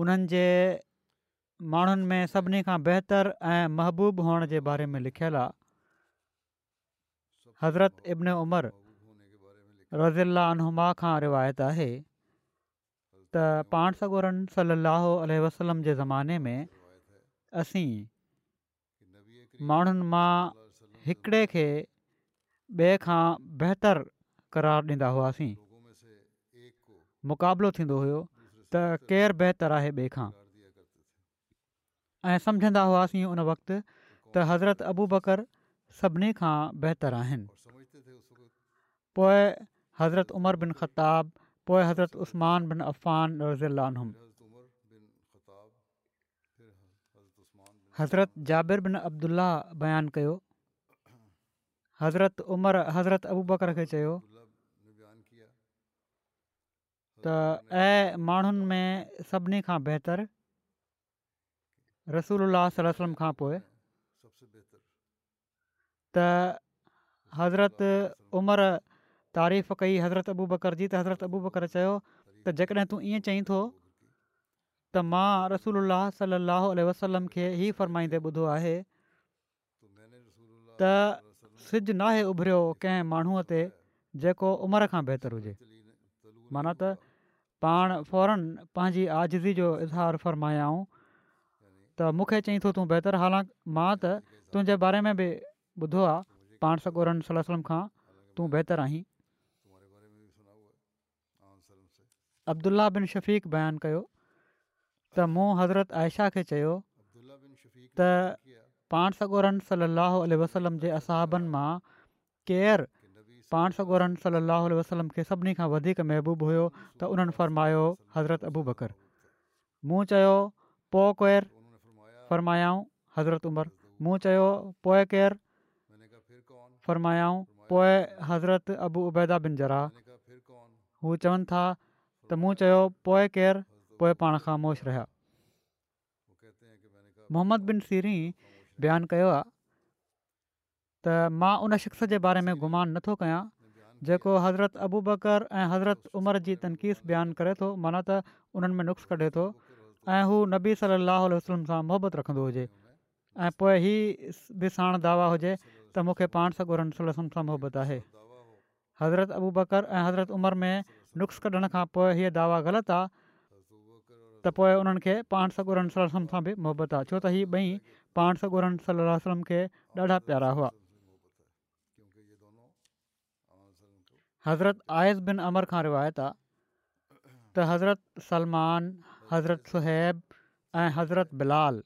उन्हनि जे माण्हुनि में सभिनी खां बहितर ऐं महबूबु हुअण जे बारे में लिखियलु आहे हज़रत इब्न उमर रज़ील्लामा खां रिवायत आहे त पाण सगोरन सलाहु वसलम जे ज़माने में असीं माण्हुनि मां हिकिड़े खे ॿिए खां बहितरु करार ॾींदा हुआसीं मुक़ाबिलो थींदो हुयो त केरु आहे ऐं सम्झंदा हुआसीं उन वक़्तु त हज़रत अबू बकर सभिनी खां बहितरु आहिनि पोइ हज़रत उमर बिन ख़ताबु पोइ हज़रत उस्तमान बिनानत जाबिर बिन अब्दुला बयानु कयो हज़रत उमर हज़रत अबू बकर खे चयो त ऐं माण्हुनि में सभिनी खां बहितरु रसूल खां पोइ त हज़रत उमिरि तारीफ़ कई हज़रत अबू बकर जी त हज़रत अबू बकर चयो त जेकॾहिं तूं ईअं चईं थो त मां रसूल अलाह वसलम खे ई फ़रमाईंदे ॿुधो आहे त सिजु नाहे उभरियो कंहिं माण्हूअ ते जेको उमिरि खां बहितरु हुजे माना त पाण फौरन पंहिंजी आज़जी जो इज़हार फरमायाऊं त मूंखे चई थो तूं बहितरु हालांकि मां त तुंहिंजे बारे में बि ॿुधो आहे पाण सगोरन सलम खां तूं बहितर आहीं अब्दुला बिन शफ़ीक़ बयानु कयो त मूं हज़रत आयशा खे चयो त पाण सगोरन सलाह वसलम जे असाबनि मां केरु पाण सां गॾु सली अल खे सभिनी खां वधीक महबूबु हुयो त उन्हनि फरमायो हज़रत अबू बकर मूं चयो पोइ कुरायोज़र चयो पोइ हज़रत अबूदा बिना हू चवनि था त मूं चयो पोइ केरु पोइ पाण ख़ामोश रहिया मोहम्मद बिन सीरी आहे تو ماں ان شخص کے بارے میں گمان نتھو كیا جكو حضرت ابو بکر حضرت عمر جی تنقیس بیان كے تو من تو ان میں نسخ كڑے تو وہ نبی صلی اللہ علیہ وسلم سے محبت ركھوں ہوجی ساڑ دعویٰ ہوجی تو مخہ پان سگو رن صحیح وسلم محبت ہے حضرت ابو بکر حضرت عمر میں نسخ كڑ یہ ہاں دعویٰ غلط آ تو ان كے پان سگو رنسل بھی محبت ہے چو تو یہ بئی پان سگو رن صلی اللہ علیہ وسلم كے ڈاڑا پیارا ہوا حضرت आइज़ بن عمر खां रिवायत आहे حضرت हज़रत सलमान हज़रत सुहैब ऐं हज़रत बिलाल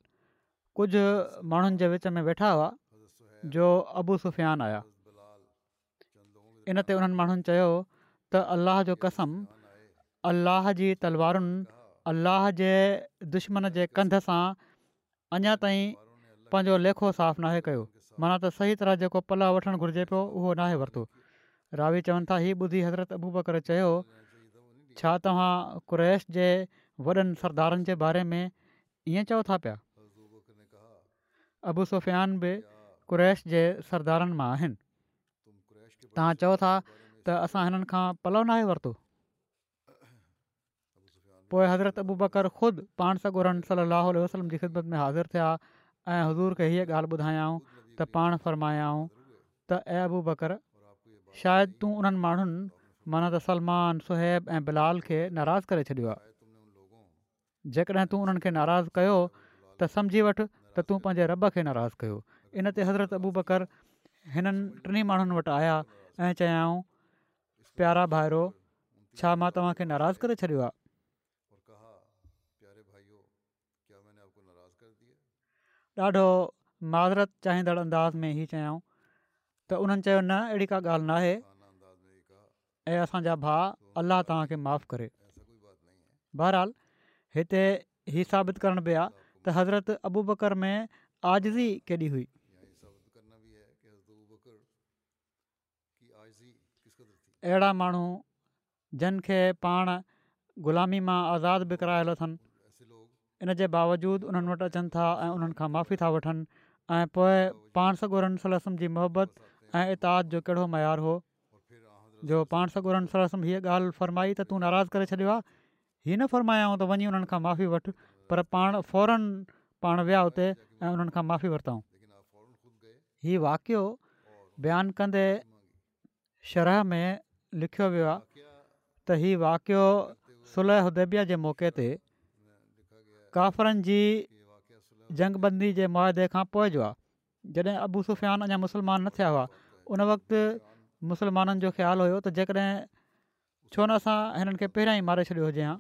कुझु माण्हुनि जे विच में वेठा हुआ जो अबू सुफ़ियान आहिया इनते उन्हनि माण्हुनि चयो त अल्लाह जो कसम अलाह जी तलवारुनि अल्लाह जे दुश्मन जे कंध सां अञा ताईं पंहिंजो लेखो साफ़ु नाहे कयो सही तरह जेको पलव वठणु घुरिजे पियो उहो रावी चवनि था हीअ ॿुधी हज़रत अबू बकर चयो छा तव्हां कुरैश जे वॾनि सरदारनि जे बारे में ईअं चओ था पिया अबु सुफ़ियान बि क़रैश जे सरदारनि मां आहिनि तव्हां चओ था त असां हिननि खां पलव न आहे वरितो पोइ हज़रत अबू बकर ख़ुदि पाण सां गुरन सलाहु वसलम जी ख़िदमत में हाज़िर थिया ऐं हज़ूर खे हीअ ॻाल्हि ॿुधायऊं त पाण फरमायऊं त ऐं अबू बकर शायदि तूं उन्हनि माण्हुनि माना त सलमान सुहैब ऐं बिलाल खे नाराज़ करे छॾियो आहे जेकॾहिं तूं उन्हनि खे नाराज़ु कयो त सम्झी वठि त तूं पंहिंजे रॿ खे नाराज़ु कयो इन ते हज़रत अबू बकर हिननि टिनी माण्हुनि वटि आया ऐं चयाऊं प्यारा भाइरो छा मां तव्हांखे नाराज़ करे छॾियो आहे ॾाढो माज़रत चाहींदड़ अंदाज़ में ई चयाऊं त उन्हनि चयो न अहिड़ी का ॻाल्हि न आहे ऐं असांजा भा अलाह करे बहरहाल हिते हीउ साबित करण पिया त हज़रत अबू बकर में आज़ी केॾी हुई अहिड़ा माण्हू जिन खे पाण ग़ुलामी मां आज़ादु बि करायल अथनि इन जे बावजूदि उन्हनि वटि अचनि था ऐं उन्हनि खां माफ़ी था वठनि ऐं पोइ पाण सगोरनि जी मोहबत ऐं इतिहाद जो कहिड़ो मयारु हो जो पाण सगुरनि सरसम हीअ ॻाल्हि फ़रमाई त तूं नाराज़ करे छॾियो आहे हीअ न फ़र्मायाऊं त वञी हुननि खां माफ़ी वठि पर पाण फौरन पाण विया हुते ऐं उन्हनि खां माफ़ी वरिताऊं हीउ वाक़ियो बयानु कंदे शरह में लिखियो वियो आहे त हीउ वाक़ियो सुलह उदेबिया जे मौक़े ते काफ़रनि जी जंगबंदी जे मुआदे खां पोइ जॾहिं अबू सुफ़ियान अञा मुसलमान न थिया हुआ उन वक़्तु मुस्लमाननि जो ख़्यालु हुयो त जेकॾहिं छो न असां हिननि खे पहिरियां ई मारे छॾियो हुजे हा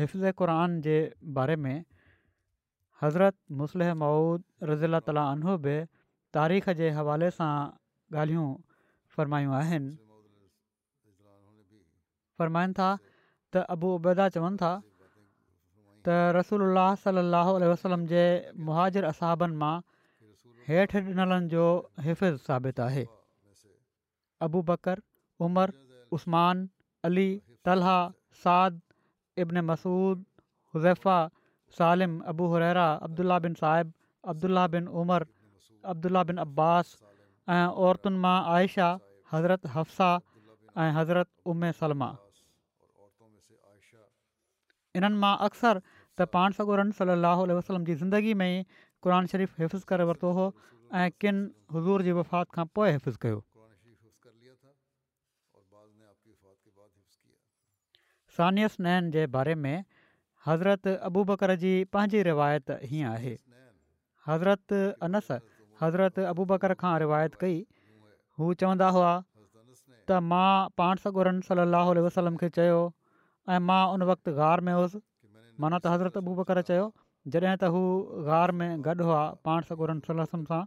हिन जे बारे में हज़रत मुसलह मऊद रज़ील ताला अनूब तारीख़ जे हवाले सां ॻाल्हियूं फ़रमायूं आहिनि त अबूबैदा चवनि था त صلی सलाहु वसलम जे मुहाजरु असाबनि मां हेठि ॾिनलनि जो हिफ़िज़ साबितु आहे Abu Bakr Umar Usman Talha Saad ibn Masud Huzaifa Salim Abu Hurairah Abdullah bin साहिब Abdullah bin Umar Abdullah bin Abbas ऐं औरतुनि मां आइशा हज़रत हफ़्साह ऐं हज़रत उम सलमा इन्हनि मां अक्सर त पाण सगोरन सलाहु वसलम जी ज़िंदगी में ई क़ुर शरीफ़ हिफ़िज़ करे वरितो हो ऐं किन हज़ूर जी वफ़ात खां पोइ हिफ़िज़ कयो सानियस नैन जे बारे में हज़रत अबू बकर जी पंहिंजी रिवायत हीअं आहे हज़रत अनस हज़रत अबू बकर खां रिवायत कई हू चवंदा हुआ त मां पाण सगोरन सलाह वसलम खे चयो ऐं मां उन वक़्तु गार में हुउसि माना त हज़रत अबू बकर चयो जॾहिं त हू गार में गॾु हुआ पाण सगोरनि सलसम सां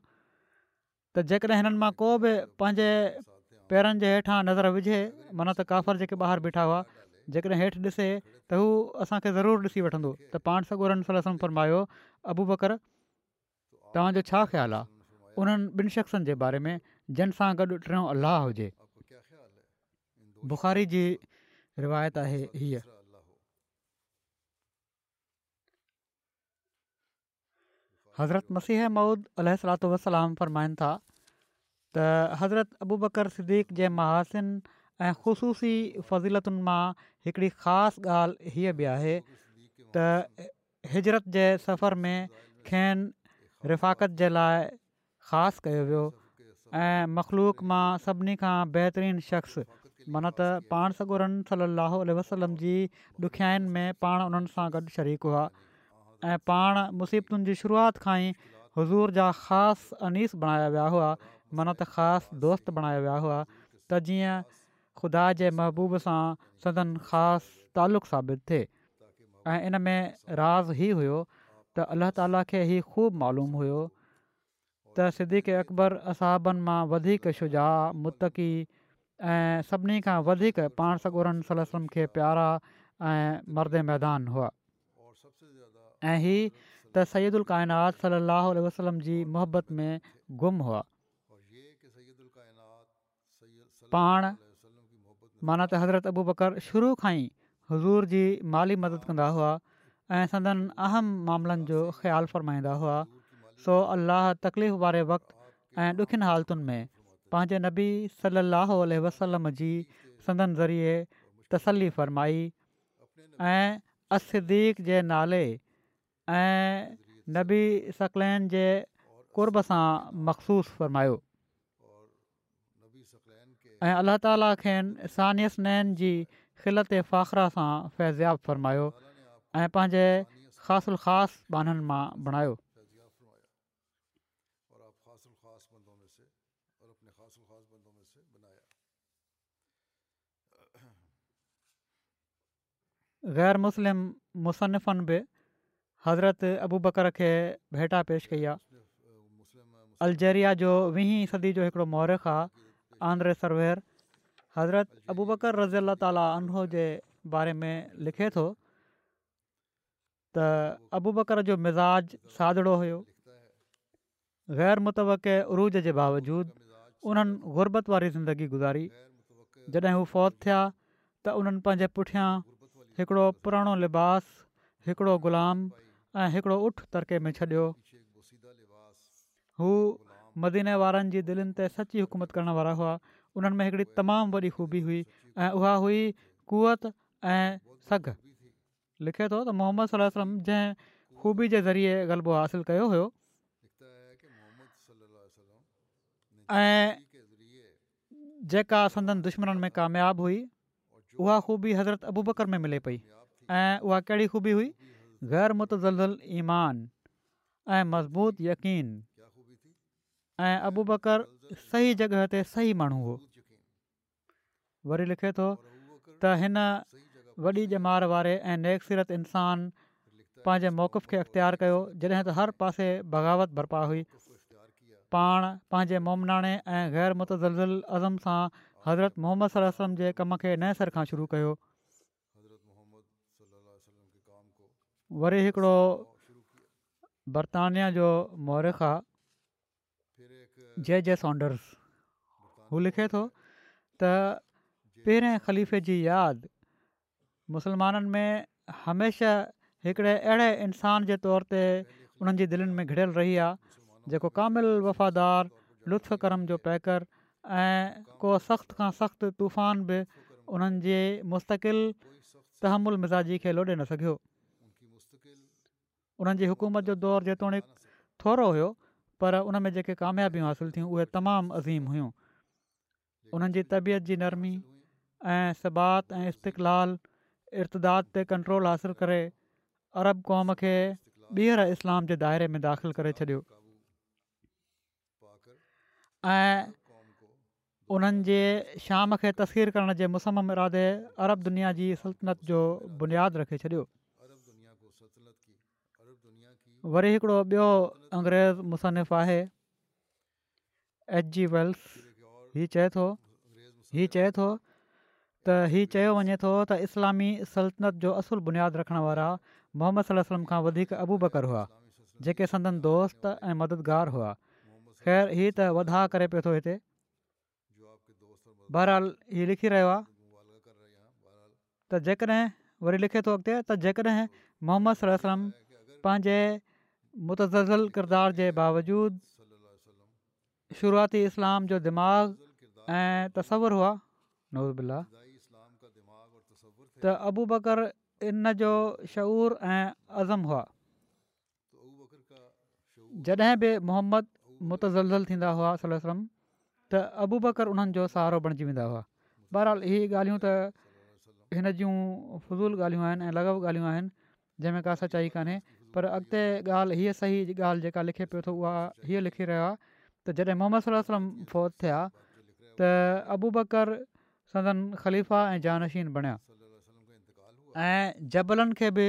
त जेकॾहिं हिननि मां को बि पंहिंजे पेरनि जे हेठां नज़र विझे माना त काफ़र जेके ॿाहिरि बीठा हुआ जेकॾहिं हेठि ॾिसे त हू असांखे ज़रूरु ॾिसी वठंदो त पाण सलसम फरमायो अबू बकर तव्हांजो छा ख़्यालु आहे उन्हनि ॿिनि शख़्सनि जे बारे में जंहिं सां गॾु टियों अलाह हुजे बुख़ारी जी रिवायत आहे हीअ हज़रत मसीह महुूद अलाम फ़रमाइनि था त हज़रत अबू बकर सिद्दीक़ महासिन ऐं ख़ूसी फ़ज़ीलतुनि मां हिकिड़ी ख़ासि ॻाल्हि हीअ बि आहे त हिजरत जे सफ़र में खेनि रिफ़त जे लाइ ख़ासि कयो वियो ऐं मख़लूक मां सभिनी खां बहितरीनु शख़्स माना त पाण सॻोरनि सली वसलम जी ॾुखियाईनि में पाण उन्हनि सां गॾु शरीकु हुआ ऐं पाण मुसीबतुनि जी शुरूआति खां ई हज़ूर जा ख़ासि अनीस बणाया विया हुआ माना त ख़ासि दोस्त बणाया विया हुआ त जीअं ख़ुदा जे महबूब सां सदन ख़ासि तालुक़ साबित थिए ऐं इन में राज़ ई हुयो त अल्लाह ताला खे ई ख़ूबु मालूम हुयो त सिद्दीक़ अकबर असाबनि मां वधीक शुजा मुतक़ी ऐं सभिनी खां वधीक पाण सगूरनि सलम खे प्यारा ऐं मर्द मैदान हुआ ऐं ही त सद अलकाइनात सलाह वसलम जी मुहबत में गुम हुआ माना त हज़रत अबू बकर शुरु खां ई हज़ूर जी माली मदद कंदा हुआ ऐं معاملن अहम मामलनि जो ख़्यालु फ़रमाईंदा हुआ सो अलाह तकलीफ़ वारे वक़्तु ऐं ॾुखियुनि हालतुनि में पंहिंजे नबी सली लाहु वसलम जी संदन ज़रिए तसली फ़रमाई ऐं असदीक़ जे नाले ऐं नबी सकलैन जे कुर्ब सां मखसूस फ़र्मायो ऐं अलाह ताला खेनि नैन जी ख़िलत फ़ाख़िरा सां फ़ैज़ियाबु फ़र्मायो ऐं पंहिंजे ख़ासु ख़ासि बाननि मां बणायो ग़ैर मुस्लिम मुसनफ़नि बि हज़रत अबू बकर खे भेटा पेश कई आहे अलजेरिया जो वीहीं सदी जो हिकिड़ो मौरिक आहे आंद्रे सरवेर हज़रत अबू बकर रज़ी अला तालो जे बारे में लिखे थो त अबू बकर जो मिज़ाज सादड़ो हुयो ग़ैर उरूज जे बावजूदु उन्हनि गुरबत वारी ज़िंदगी गुज़ारी जॾहिं हू फ़ौत थिया त उन्हनि पंहिंजे पुठियां हिकिड़ो पुराणो लिबास हिकिड़ो ग़ुलाम ऐं हिकिड़ो उठ तड़के में छॾियो हू मदीने वारनि जी दिलनि ते सची हुकूमत करण वारा हुआ उन्हनि में हिकिड़ी तमामु वॾी खूबी हुई ऐं उहा हुई कुवत ऐं सघ लिखे थो त मोहम्मद सलम जंहिं ख़ूबी जे ज़रिए ग़लबो हासिलु कयो हुयो जेका संदनि दुश्मन में कामियाबु हुई उहा ख़ूबी हज़रत अबू बकर में मिले पई ऐं उहा कहिड़ी ख़ूबी हुई ग़ैर मुतज़ल ईमान ऐं मज़बूत यकीन ऐं अबू बकर सही जॻह ते सही माण्हू हो वरी लिखे थो त हिन वॾी जमार वारे ऐं नेकसिरत इंसान पंहिंजे मौक़ुफ़ खे अख़्तियार कयो जॾहिं त हर पासे बग़ावत भरपा हुई पाण पंहिंजे मुमनाणे ऐं ग़ैर मुतज़ल अज़म सां हज़रत मोहम्मद सलम जे कम खे नए सर खां शुरू कयो वरी हिकिड़ो बरतानिया जो मौरख جے جے जय وہ لکھے लिखे थो त جی ख़लीफ़े مسلمانن میں ہمیشہ में हमेशह हिकिड़े अहिड़े इंसान जे तौर ते उन्हनि जे दिलनि में घिड़ियल रही आहे जेको कामिल वफ़ादारु लुत्फु करम जो पैकर ऐं को सख़्त खां सख़्तु तूफ़ान बि उन्हनि जे मुस्तक़िल तहमुल मिज़ाजी खे लोॾे न सघियो उन्हनि जी हुकूमत जो दौरु जेतोणीकि थोरो हुयो पर उन में जेके कामयाबियूं हासिल थियूं उहे तमामु अज़ीम हुयूं उन्हनि जी तबियत जी नरमी ऐं सबात ऐं इस्तक़लाल इर्तदाद ते कंट्रोल हासिलु करे अरब क़ौम खे ॿीहर इस्लाम जे दाइरे में दाख़िलु करे छॾियो ऐं उन्हनि जे शाम खे तस्खीर करण जे मुसम इरादे अरब दुनिया जी सल्तनत जो बुनियादु रखे छॾियो वरी हिकिड़ो ॿियो अंग्रेज़ मुसनफ़ु आहे एच जी वेल्स हीउ चए थो हीउ चए थो त हीउ चयो वञे थो त इस्लामी सल्तनत जो असुलु बुनियादु रखण वारा मोहम्मद सलम खां वधीक अबू बकर हुआ जेके संदन दोस्त ऐं मददगारु हुआ ख़ैरु हीउ त वधा करे पियो थो हिते बहराली लिखी रहियो आहे त जेकॾहिं वरी लिखे थो अॻिते मोहम्मद पंहिंजे मुतज़ल किरदार जे बावजूदु शुरूआती इस्लाम जो दिमाग़ ऐं तस्वुरु हुआ त अबू बकर इन जो शूर ऐं अज़म हुआ जॾहिं बि मोहम्मद मुतज़लज़ल थींदा हुआ त अबू बकर उन्हनि जो सहारो बणिजी वेंदा हुआ बहरहाल इहे ॻाल्हियूं त हिन जूं फज़ूल ॻाल्हियूं आहिनि ऐं लगबव ॻाल्हियूं आहिनि जंहिंमें का सचाई कान्हे पर अॻिते ॻाल्हि हीअ सही ॻाल्हि जेका लिखे पियो थो उहा हीअ लिखी रहियो आहे त जॾहिं मोहम्मद सलम फ़ौत थिया त अबू बकर सदन ख़लीफ़ा ऐं जानशीन बणिया ऐं जबलनि खे बि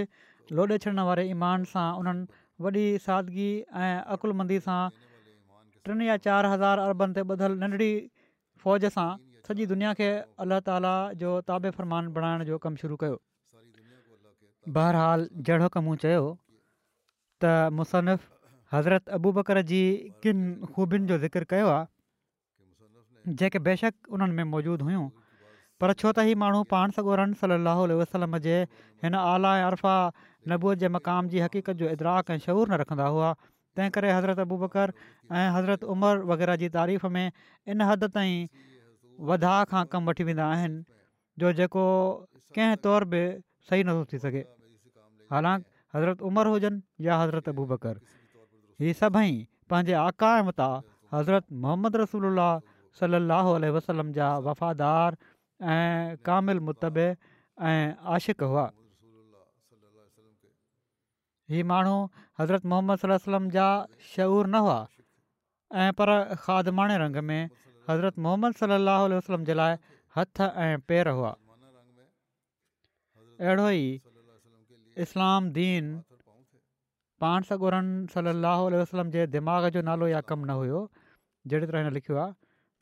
लोॾे छॾण वारे ईमान सां उन्हनि वॾी सादगी ऐं अक़ुलमंदी सां टिनि या चारि हज़ार अरबनि ते ॿधलु नंढड़ी फ़ौज सां सॼी दुनिया खे अलाह ताला जो ताबे फ़रमान बणाइण जो कमु शुरू कयो बहरहाल जहिड़ो कमु मूं चयो त मुसनफ़ हज़रत अबूबकर जी किन ख़ूबियुनि जो ज़िक्र कयो आहे जेके बेशक उन्हनि में मौजूदु हुयूं पर छो त ही माण्हू पाण सॻो रनि सलाहु वसलम जे हिन आला ऐं अर्फ़ा नबूअ जे मक़ाम जी हक़ीक़त जो इदराक ऐं शहूर न रखंदा हुआ तंहिं करे हज़रत अबू बकर ऐं हज़रत उमर वग़ैरह जी तारीफ़ में इन हद ताईं वधाउ खां कमु वठी वेंदा आहिनि जो जेको कंहिं तौरु बि सही नथो थी सघे हालांकि हज़रत उमर हुजनि या हज़रत अबू बकर हीअ सभई पंहिंजे आकाइम तां हज़रत मोहम्मद रसूल अला सलाहु वसलम जा वफ़ादार ऐं कामिल मुतब ऐं आशिक़ हुआ हीअ माण्हू हज़रत मोहम्मद सलाह वलम जा शहूर न हुआ ऐं पर खादमाणे रंग में हज़रत मोहम्मद सलाहु वलम जे लाइ हथ ऐं पेर हुआ अहिड़ो ई इस्लाम दीन पाण सगुरन सलाहु वसलम जे दिमाग़ जो नालो या कमु न हुयो जहिड़ी तरह हिन लिखियो आहे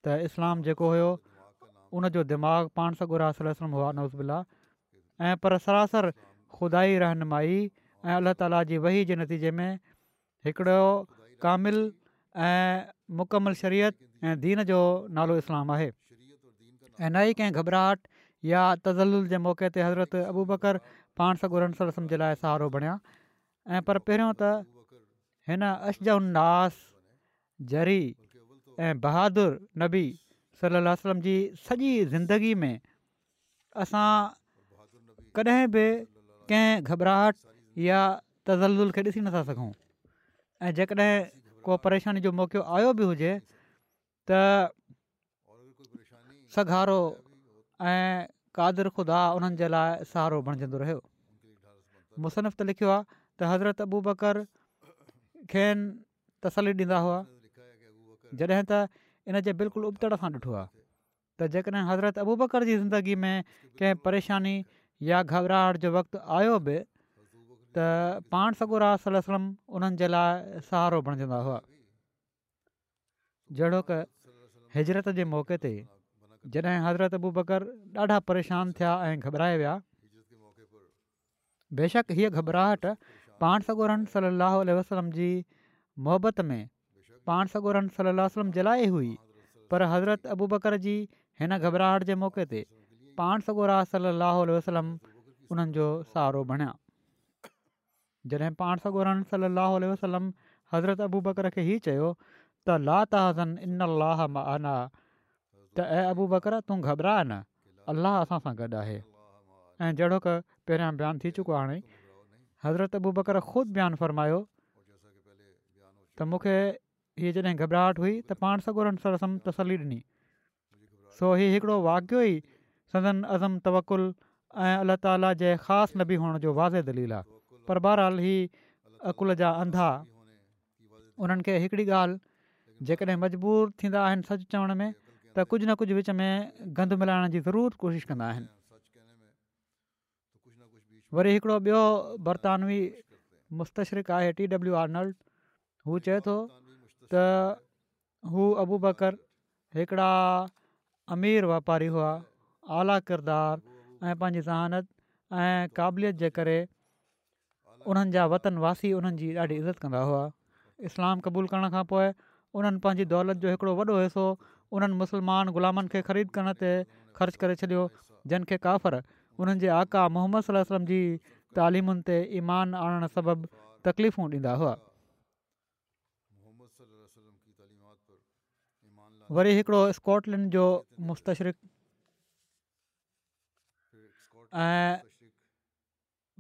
त इस्लाम जेको हुयो उनजो दिमाग़ु पाण सगुरहलम हुआ नवज़बुला ऐं पर सरासर ख़ुदा रहनुमाई ऐं अलाह ताला जी वही जे नतीजे में हिकिड़ो कामिल ऐं मुकमल शरीयत ऐं दीन जो नालो इस्लामु आहे ऐं नई कंहिं घबराहट या तज़ल जे मौक़े ते हज़रत अबू बकर पाण सॻो जे लाइ सहारो बणिया ऐं पर पहिरियों त हिन अशजउन्नास जरी ऐं बहादुर नबी वसलम जी सॼी ज़िंदगी में असां कॾहिं बि कंहिं घबराहट या तज़लज़ुल खे ॾिसी नथा सघूं ऐं जेकॾहिं को परेशानी जो मौक़ो आयो बि हुजे त सघारो ऐं कादर खुदा उन्हनि जे लाइ सहारो बणजंदो रहियो मुसनफ़ त लिखियो आहे त हज़रत अबू बकर खेनि तसली ॾींदा हुआ जॾहिं त इन इनजे बिल्कुलु उबतड़ सां ॾिठो आहे त जेकॾहिं हज़रत अबू बकर जी ज़िंदगी में कंहिं परेशानी या घबराहट जो वक़्तु आयो बि त पाण सगोर सलम उन्हनि जे लाइ सहारो बणजंदा हुआ जहिड़ो की हिजरत जे मौक़े ते जॾहिं हज़रत अबू बकर ॾाढा परेशान थिया ऐं घबराए विया बेशक हीअ घबराहट पाण सॻोरम सलाहु वसलम जी मुहबत में पाण सगोरम सलम जे लाइ हुई पर हज़रत अबू बकर जी हिन घबराहट जे मौक़े ते पाण सगोरास सलाहु वसलम उन्हनि जो सहारो बणिया जॾहिं पाण सगोर साहुम हज़रत अबू बकर खे हीउ चयो त ला त हज़न इन अलाहना त ऐं अबू बकर तूं घबराह न अलाह असां सां गॾु आहे ऐं जहिड़ो क पहिरियां बयानु थी चुको حضرت हाणे हज़रत अबू बकर ख़ुदि बयानु फ़रमायो त मूंखे हीअ जॾहिं घबराहट हुई त पाण सगोर तसली ॾिनी सो हीउ हिकिड़ो वाक्य ई सदन अज़म तवकुल ऐं अलाह ताला जे ख़ासि नबी हुअण जो वाज़े दलील आहे पर बहरहाल ही अकुल जा अंधा उन्हनि खे हिकिड़ी ॻाल्हि जेकॾहिं मजबूर थींदा आहिनि सचु चवण में त कुझु न कुझु विच में गंद मिलाइण जी ज़रूरु कोशिशि कंदा आहिनि वरी हिकिड़ो ॿियो बरतानवी मुस्तशरिकु आहे टी डब्ल्यू आर्नल्ड हू चए थो त हू अबू बकर हिकिड़ा अमीर वापारी हुआ आला किरदारु ऐं पंहिंजी ज़हानत ऐं क़ाबिलियत जे करे उन्हनि जा वतनवासी उन्हनि जी ॾाढी इज़त कंदा हुआ इस्लाम क़बूल करण खां पोइ उन्हनि पंहिंजी दौलत जो हिकिड़ो वॾो हिसो उन्हनि मुस्लमान ग़ुलामनि खे ख़रीद करण ते ख़र्चु करे छॾियो जंहिंखे काफ़र हुननि जे आका मोहम्मद सलम जी तालीमुनि ते ईमान आणणु सबबु तकलीफ़ूं ॾींदा हुआ वरी हिकिड़ो स्कॉटलैंड जो मुस्तशरीक़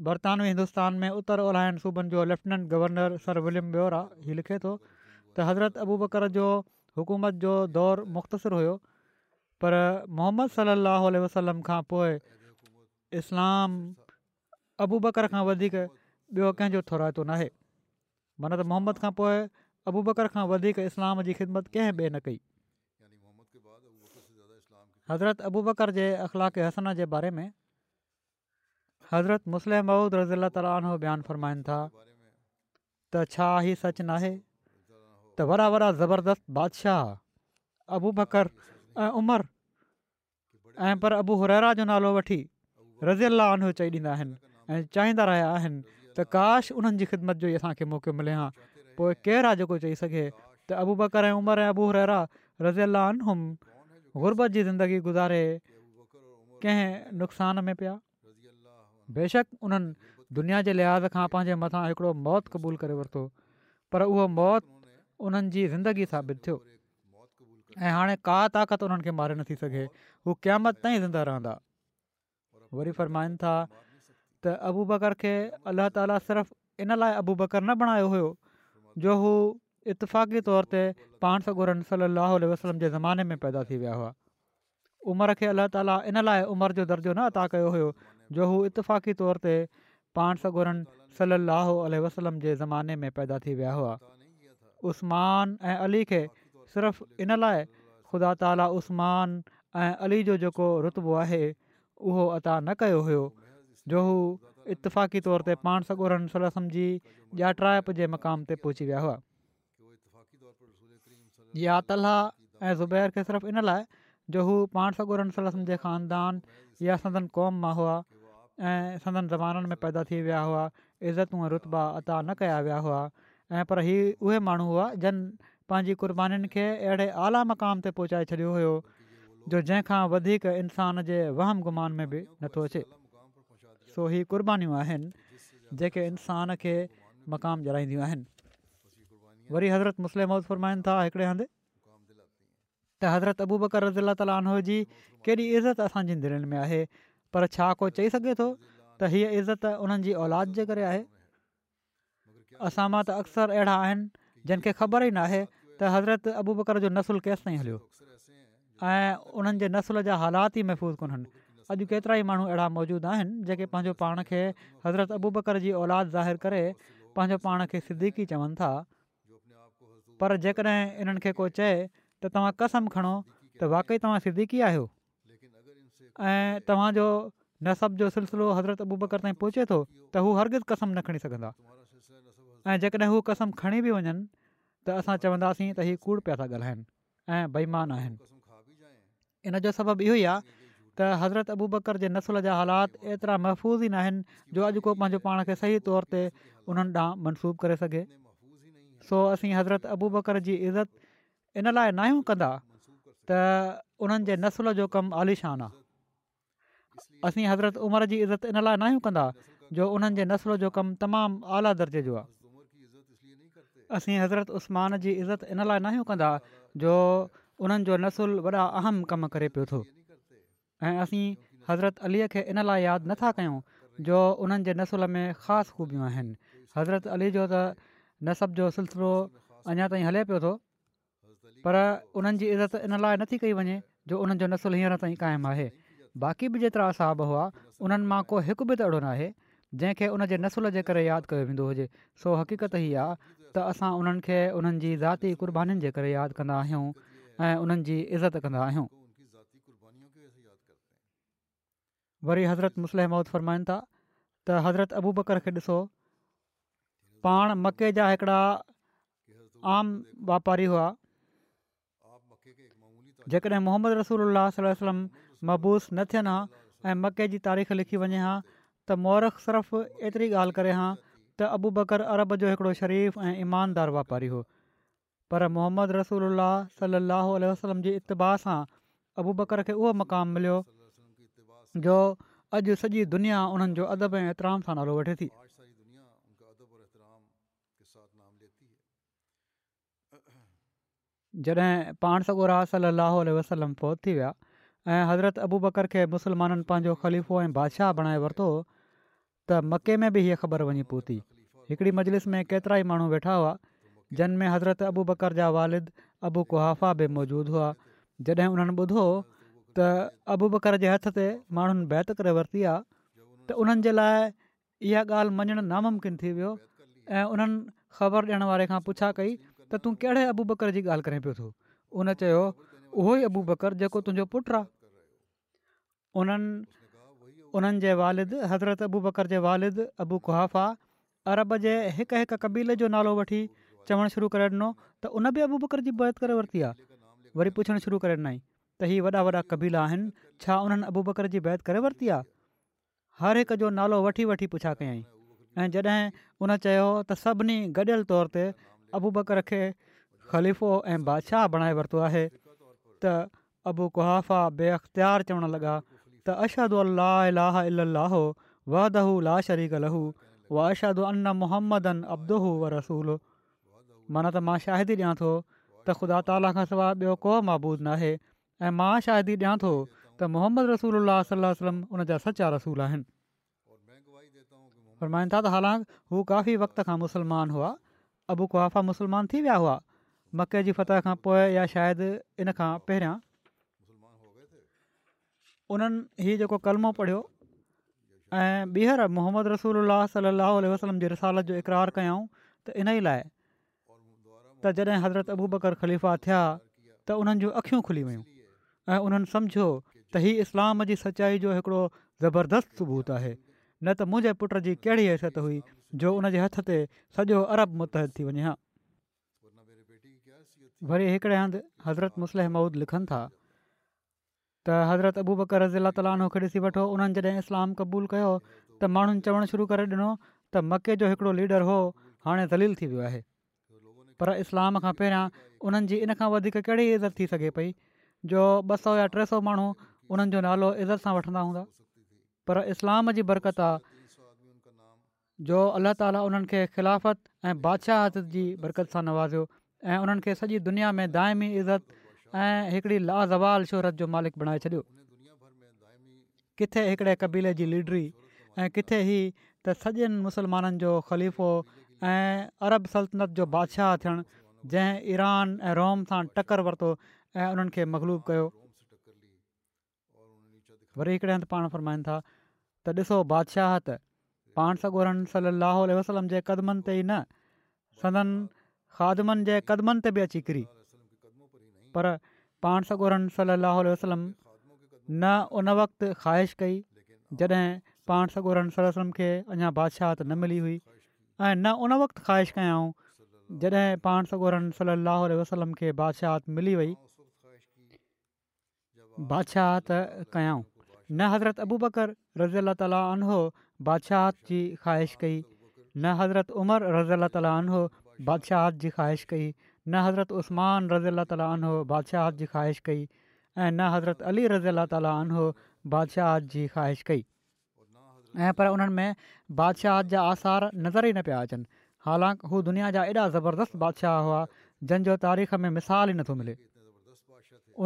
बर्तानवी हिंदुस्तान में उत्तर ओलाइन सूबनि जो लेफ्टिनेंट गवर्नर सर विलियम बियो लिखे थो त हज़रत अबू جو जो हुकूमत जो दौरु मुख़्तसिर हुयो पर मोहम्मद सलाहु वसलम खां पोइ इस्लाम अबू बकर खां वधीक ॿियो कंहिंजो थोराए थो नाहे माना त मोहम्मद खां पोइ अबू बकर खां वधीक इस्लाम जी ख़िदमत कंहिं बि न कई हज़रत अबू बकर जे اخلاق हसन जे بارے میں हज़रत मुस्लिम महूद रज़ी अला ताला आनो बयानु फ़रमाइनि था त छा ई सच नाहे त वड़ा वड़ा ज़बरदस्त बादशाह अबू बकर ऐं उमिरि ऐं पर अबू हुरा जो नालो वठी रज़ी अला आनो चई ॾींदा आहिनि ऐं चाहींदा रहिया आहिनि त काश उन्हनि जी ख़िदमत जो ई असांखे मौक़ो मिले हा पोइ केरु आहे जेको चई सघे त अबू बकर ऐं उमिरि ऐं अबूरा रज़ियल गुरबत जी ज़िंदगी गुज़ारे कंहिं नुक़सान में पिया बेशक उन्हनि दुनिया जे लिहाज़ खां पंहिंजे मथां हिकिड़ो मौत क़बूलु करे वरितो पर उहो मौत उन्हनि जी ज़िंदगी साबित थियो ऐं हाणे का ताक़त उन्हनि खे मारे नथी सघे हू क़यामत ताईं ज़िंदा रहंदा वरी फ़रमाईनि था त अबू बकर खे अल्ला ताला सिर्फ़ु इन लाइ अबू बकर न बणायो हुयो जो हू इतफ़ाक़ी तौर ते पाण सगुरनि सली अलाह वसलम जे ज़माने में पैदा थी विया हुआ उमिरि खे अल्ला ताला इन लाइ उमिरि जो दर्जो न अता कयो हुयो जो हू इतफ़ाक़ी तौर ते पाण सॻोरन सली अलसलम जे ज़माने में पैदा थी विया हुआ उसमान ऐं अली खे सिर्फ़ु इन लाइ ख़ुदा ताला उसमान ऐं अली जो जेको रुतबो आहे उहो अता न कयो हुयो जो हू इतफ़ाक़ी तौर ते पाण सॻोरन सलसम जी या ट्राइप जे मक़ाम ते पहुची विया हुआ या तला ऐं ज़ुबैर खे सिर्फ़ु इन लाइ जो हू पाण सागोर जे ख़ानदान या सदन क़ौम मां हुआ ऐं संदनि ज़माननि में पैदा थी विया हुआ इज़तूं ऐं रुतबा अता न कया विया हुआ ऐं पर ही उहे माण्हू हुआ जन पंहिंजी क़ुर्बानीुनि खे अहिड़े आला मक़ाम ते पहुचाए छॾियो हुयो जो जंहिंखां वधीक इंसान जे वहम गुमान में बि नथो अचे सो ही क़ुर्बानीूं आहिनि जेके इंसान खे मक़ाम जलाईंदियूं आहिनि वरी हज़रत मुस्लिम फ़ुरमाइनि था हिकिड़े हंधि त हज़रत अबूबकर रज़ीला तालीन जी केॾी इज़त असांजी दिलियुनि में आहे पर छा को चई सघे थो त हीअ इज़त उन्हनि जी औलाद जे करे आहे असां मां त अक्सर अहिड़ा आहिनि خبر ख़बर ई न आहे त हज़रत अबू बकर जो नसुल केसि ताईं हलियो ऐं उन्हनि जे नसुल जा हालात ई महफ़ूज़ कोन्हनि अॼु केतिरा ई माण्हू अहिड़ा मौजूदु आहिनि जेके पंहिंजो पाण खे हज़रत अबू बकर जी औलाद ज़ाहिरु करे पंहिंजो पाण खे सिद्दीकी चवनि था पर जेकॾहिं इन्हनि को चए त तव्हां कसम खणो वाकई तव्हां सिद्दीकी आहियो ऐं तव्हांजो नसबु जो सिलसिलो हज़रत अबू बकर ताईं पहुचे थो त हू हरगिज़ कसम न खणी सघंदा ऐं जेकॾहिं हू कसम खणी बि वञनि त असां चवंदासीं त हीउ कूड़ पिया था ॻाल्हाइनि ऐं बेईमान आहिनि इन जो सबबु इहो ई आहे त हज़रत अबू बकर जे नसुल जा हालात एतिरा महफ़ूज़ ई न आहिनि जो अॼु को पंहिंजो पाण खे सही तौर ते उन्हनि ॾांहुं मनसूब करे सघे सो असीं हज़रत अबू बकर जी इज़त इन लाइ नाहियूं कंदा त उन्हनि जो कमु आहे असीं हज़रत उमर जी इज़त इन लाइ नाहियूं कंदा जो उन्हनि जे नसुल जो कमु तमामु आला दर्जे जो आहे असीं हज़रत उस्मान जीत इन लाइ नाहियूं कंदा जो उन्हनि जो नसुल वॾा अहम कमु करे पियो थो ऐं असीं हज़रत अलीअ खे इन लाइ यादि नथा कयूं जो उन्हनि जे नसुल में ख़ासि ख़ूबियूं आहिनि हज़रत अली जो त नसबु जो सिलसिलो अञां ताईं हले पियो थो पर उन्हनि जी इज़त इन लाइ नथी कई वञे जो उन्हनि जो नसुल हींअर ताईं क़ाइमु आहे बाक़ी बि जेतिरा साहब हुआ उन्हनि मां को हिकु बि त अहिड़ो नाहे जंहिंखे उन जे नसुल जे करे यादि कयो वेंदो हुजे सो हक़ीक़त हीअ आहे त असां उन्हनि खे उन्हनि जी ज़ाती क़ुर्बानीुनि जे करे यादि कंदा आहियूं ऐं उन्हनि जी इज़त कंदा आहियूं वरी हज़रत मुसलम फ़रमाईनि था त हज़रत अबू बकर खे ॾिसो पाण मके जा हिकिड़ा आम वापारी हुआ जेकॾहिं मोहम्मद रसूल अल महबूस न थियनि हा ऐं मके जी तारीख़ लिखी वञे हा त मौरख सिर्फ़ु एतिरी ॻाल्हि करे हा त अबू बकर अरब जो हिकिड़ो शरीफ़ ऐं ईमानदार वापारी हो. पर मुहम्मद रसूल उल्हल अलाह वसलम जे इतबा सां अबू बकर खे उहो मुक़ाम मिलियो जो अॼु सॼी दुनिया उन्हनि जो अदब ऐं एतिराम सां नालो वठे थी जॾहिं पाण सगोरा सल वसलम फोत थी विया ऐं हज़रत अबू बकर खे मुस्लमाननि पंहिंजो ख़लीफ़ो ऐं बादशाह बणाए वरितो त मके में बि हीअ ख़बर वञी पहुती हिकिड़ी मजलिस में केतिरा ई माण्हू वेठा हुआ जिन में हज़रत अबू बकर जा वालिद अबू कुहाफ़ा बि मौजूदु हुआ जॾहिं उन्हनि ॿुधो त अबू बकर जे हथ ते माण्हुनि बैत करे वरिती आहे त उन्हनि जे लाइ इहा ॻाल्हि मञणु नामुमकिन थी वियो ऐं उन्हनि ख़बर ॾियण वारे खां पुछा कई त तूं कहिड़े अबू बकर जी ॻाल्हि करे पियो थो उन चयो उहो ई अबू बकर जेको तुंहिंजो पुटु आहे उन्हनि उन्हनि जे वालिद हज़रत अबू बकर जे वालिद अबू ख़ुआफ़ा अरब जे हिकु हिकु कबीले जो नालो वठी चवणु शुरू करे ॾिनो त उन बि अबू बकर जी बैत करे वरिती आहे वरी पुछणु शुरू करे ॾिनई त हीअ वॾा वॾा कबीला आहिनि छा उन्हनि अबू बकर जी बैत करे वरिती आहे हर हिक जो नालो वठी वठी पुछा कयाई ऐं जॾहिं उन चयो त सभिनी तौर ते अबू बकर खे ख़लीफ़ो ऐं बादशाह बणाए वरितो आहे त अबु कुहाफ़ा बे अख़्तियार चवणु लॻा त अशदु अलाह लाहलाहो वह लाशरी अशदु मुहम्मद रसूल माना त मां शाहिदी ॾियां थो त ख़ुदा ताला खां सवाइ ॿियो को महबूज़ नाहे ऐं मां शाहिदी ॾियां थो त मोहम्मद रसूल अलाहम उन जा सचा रसूल आहिनि फरमाइनि था त हालांकि हू काफ़ी वक़्त खां मुसलमान हुआ अबु कुहाफ़ा मुस्लमान थी विया हुआ मके जी फतह खां पोइ या शायदि इन खां पहिरियां उन्हनि हीउ जेको कलमो पढ़ियो ऐं ॿीहर मुहम्मद रसूल अलाहु सलाहु वसलम जी रसालत जो इक़रार कयाऊं त इन ई लाइ त जॾहिं हज़रत अबू बकर ख़लीफ़ा थिया त उन्हनि जूं अख़ियूं खुली वियूं ऐं उन्हनि सम्झियो त हीअ इस्लाम जी सचाई जो हिकिड़ो ज़बरदस्त सबूत आहे न त मुंहिंजे पुट जी कहिड़ी हैसियत हुई जो उन हथ ते सॼो अरब मुतहद थी वञे हा वरी हिकिड़े हंधि हज़रत मुस्लिह मऊद लिखनि था त हज़रत अबू बकर रज़ीला तालो खे ॾिसी वठो उन्हनि जॾहिं इस्लाम क़बूल कयो त माण्हुनि चवणु शुरू करे ॾिनो त मके जो हिकिड़ो लीडर हो हाणे दलील थी वियो आहे पर इस्लाम खां पहिरियां उन्हनि जी इन खां वधीक कहिड़ी इज़त थी सघे पई जो ॿ सौ या टे सौ माण्हू उन्हनि जो नालो इज़त सां वठंदा हूंदा पर इस्लाम जी बरकत आहे जो अलाह ताला उन्हनि खे ख़िलाफ़त ऐं बादशाह जी बरकत सां नवाज़ियो ऐं उन्हनि खे सॼी दुनिया में दाइमी इज़त ऐं हिकिड़ी लाज़वाल शोहरत जो मालिक बणाए छॾियो किथे हिकिड़े क़बीले जी लीडरी ऐं किथे ई त सॼनि मुसलमाननि जो ख़लीफ़ो ऐं अरब सल्तनत जो बादशाह थियणु जंहिं ईरान ऐं रोम सां टकरु वरितो ऐं उन्हनि खे मगलूब कयो वरी हिकिड़े हंधि पाण फ़रमाईनि था त ॾिसो बादशाह त पाण सॻोरनि सली वसलम जे क़दमनि ते ई न सदन ख़ादमनि जे क़दमनि ते बि अची किरी पर पाण सॻोरन सलाहु न उन वक़्तु ख़्वाहिश कई जॾहिं पाण सॻोरन वसलम खे अञां बादशाहत न मिली हुई ऐं न उन वक़्तु ख़्वाहिश कयाऊं जॾहिं पाण सॻोरन सलाहु वसलम खे बादशाहत मिली वई बादशाहत कयाऊं न हज़रत अबू बकर रज़ अलाह ताल हो बादशाहत जी ख़्वाहिश कई न हज़रत उमर रज़ अलाह ताली आन बादशाहत जी ख़्वाहिश कई न हज़रत عثمان रज़ी अला ताली आन हो बादशाह जी ख़्वाहिश कई ऐं न हज़रत अली रज़ा ताली आन हो बादशाह जी ख़्वाहिश कई ऐं पर उन्हनि में बादशाह जा आसार नज़र ई न पिया अचनि हालांकि हू दुनिया जा एॾा ज़बरदस्त बादशाह हुआ जंहिंजो तारीख़ में मिसाल ई नथो मिले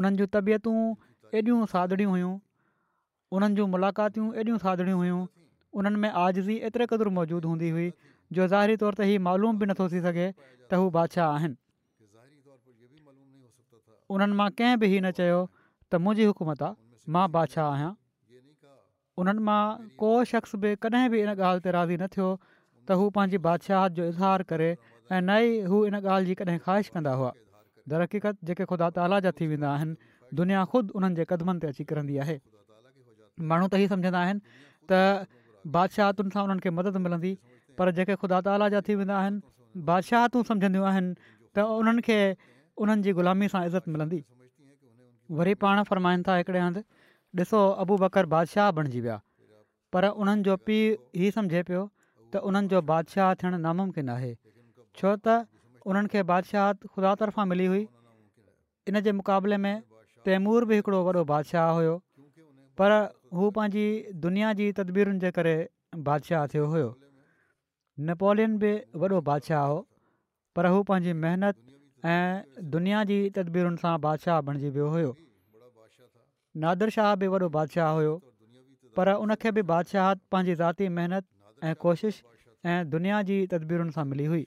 उन्हनि जूं तबियतूं एॾियूं सादिड़ियूं हुयूं उन्हनि जूं मुलाक़ातियूं एॾियूं सादिड़ियूं हुयूं उन्हनि में आजज़ी एतिरे क़दुरु मौजूदु हूंदी हुई जो ज़ाहिरी तौर ते हीउ मालूम बि नथो थी सघे त हू बादशाह आहिनि उन्हनि मां कंहिं बि ई न चयो त मुंहिंजी हुकूमत आहे मां बादशाह आहियां उन्हनि मां को शख़्स बि कॾहिं बि इन ॻाल्हि ते राज़ी न थियो त हू पंहिंजी बादशाह जो इज़हार करे ऐं न ई हू इन ॻाल्हि जी कॾहिं ख़्वाहिश कंदा हुआ दरक़ीक़त जेके ख़ुदा ताला जा थी वेंदा आहिनि दुनिया ख़ुदि उन्हनि जे क़दमनि ते अची किरंदी आहे माण्हू त ई सम्झंदा आहिनि त बादशाहतुनि सां उन्हनि मदद मिलंदी पर जेके ख़ुदा ताला जा थी वेंदा आहिनि बादशाहतूं सम्झंदियूं आहिनि त उन्हनि खे उन्हनि जी ग़ुलामी सां इज़त मिलंदी वरी पाण फ़रमाईनि था हिकिड़े हंधि ॾिसो अबू बकर बादशाह बणिजी विया पर उन्हनि जो पीउ ई सम्झे पियो त उन्हनि जो बादशाह थियणु नामुमकिन आहे छो त उन्हनि खे बादशाहत ख़ुदा तर्फ़ां मिली हुई इन जे मुक़ाबले में तैमूर बि हिकिड़ो वॾो बादशाह हुयो पर हू पंहिंजी दुनिया जी तदबीरुनि जे करे बादशाह थियो हुयो नेपोलियन बि वॾो बादशाह हो पर हू पंहिंजी महिनत ऐं दुनिया जी तदबीरुनि सां बादशाह बणिजी वियो हुयो नादिर शाह बि वॾो बादशाह हुयो पर उनखे बि बादशाह पंहिंजी ज़ाती महिनत ऐं कोशिश ऐं दुनिया जी तदबीरुनि सां मिली हुई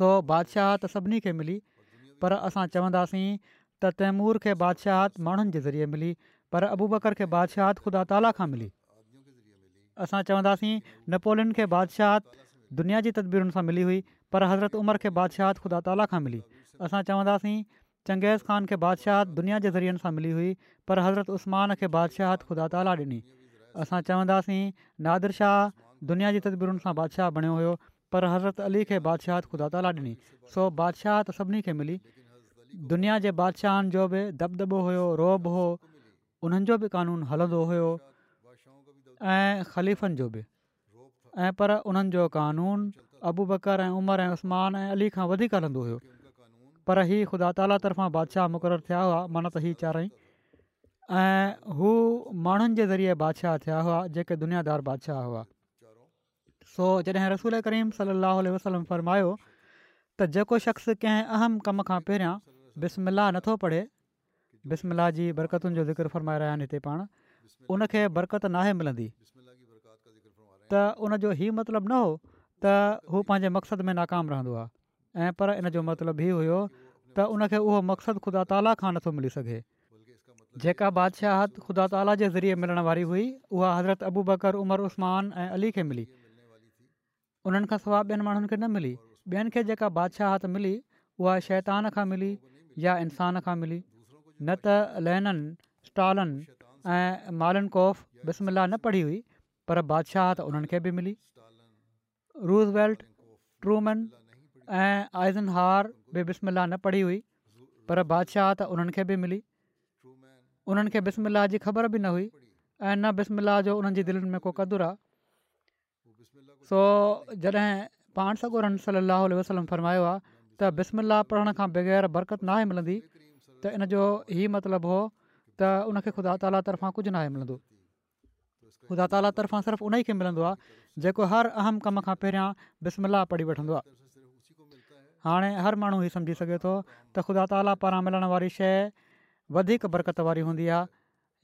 सो बादशाह त सभिनी खे मिली पर असां चवंदासीं त तैमूर खे बादशाह माण्हुनि जे ज़रिए मिली पर अबू बकर खे बादशाह ख़ुदा ताला खां मिली असां चवंदासीं नेपोलियन खे बादशाहत दुनिया जी तदबीरुनि सां मिली हुई पर हज़रत उमर खे बादशाहत ख़ुदा ताला खां मिली असां चवंदासीं चंगेज़ ख़ान खे बादशाह दुनिया जे ज़रियनि सां मिली हुई पर हज़रत उस्तमान खे बादशाहत ख़ुदा ताला ॾिनी असां चवंदासीं नादिर शाह दुनिया जी तदबीरुनि सां बादशाह बणियो हुयो पर हज़रत अली खे बादशाहत ख़ुदा ताला ॾिनी सो बादशाह सभिनी खे मिली दुनिया जे बादशाहनि जो बि दॿदबो हुयो रोब हो उन्हनि जो बि क़ानून हलंदो हुयो ऐं ख़लीफ़नि जो बि ऐं पर उन्हनि जो कानून अबू बकर ऐं उमिरि ऐं उस्मान ऐं अली खां वधीक हलंदो हुयो पर हीउ ख़ुदा ताला तरफ़ां बादशाह मुक़ररु थिया हुआ मन त हीउ चारई ऐं हू माण्हुनि जे ज़रिए बादशाह थिया हुआ जेके दुनियादार बादशाह हुआ सो जॾहिं रसूल करीम सली वसलम फ़रमायो त जेको शख़्स कंहिं अहम कम खां पहिरियां बिस्मलाह नथो पढ़े बिस्मलाह जी बरकतुनि जो ज़िक्र फरमाए रहिया आहिनि हिते पाण उनखे बरकत नाहे मिलंदी त उनजो ई मतिलबु न हो त हू पंहिंजे मक़सदु में नाकाम रहंदो आहे ऐं पर इन जो मतिलबु हीअ हुयो त उनखे उहो मक़सदु ख़ुदा ताला खां नथो मिली सघे जेका बादशाहत ख़ुदा ताला जे ज़रिए मिलण वारी हुई उहा हज़रत अबू बकर उमर उस्मान ऐं अली खे मिली उन्हनि खां सवाइ ॿियनि माण्हुनि खे न मिली ॿियनि खे जेका बादशाहत मिली उहा शैतान खां मिली या इंसान खां मिली न त लहननि स्टॉलनि مالن قوف بسم اللہ نہ پڑھی ہوئی پر بادشاہ بھی ملیٹ ٹرو مین آئزن ہار بسم اللہ پڑھی ہوئی بادشاہ بھی ملی ان بسم اللہ کی خبر بھی نہ ہوئی نہ بسم اللہ جو ان کی دل میں پان سگو رن صلی اللہ علیہ وسلم فرمایا تو بسم اللہ پڑھنے کے بغیر برقت نہ ملی تو انجو ہی مطلب ہو त उनखे ख़ुदा خدا तर्फ़ां कुझु नाहे मिलंदो ख़ुदा ताला तर्फ़ां सिर्फ़ु उन ई खे मिलंदो आहे जेको हर अहम कम खां पहिरियां बिस्मिलाह पढ़ी वठंदो आहे हाणे हर माण्हू ई सम्झी सघे थो त ख़ुदा ताला पारां मिलण वारी शइ वधीक बरक़त वारी हूंदी आहे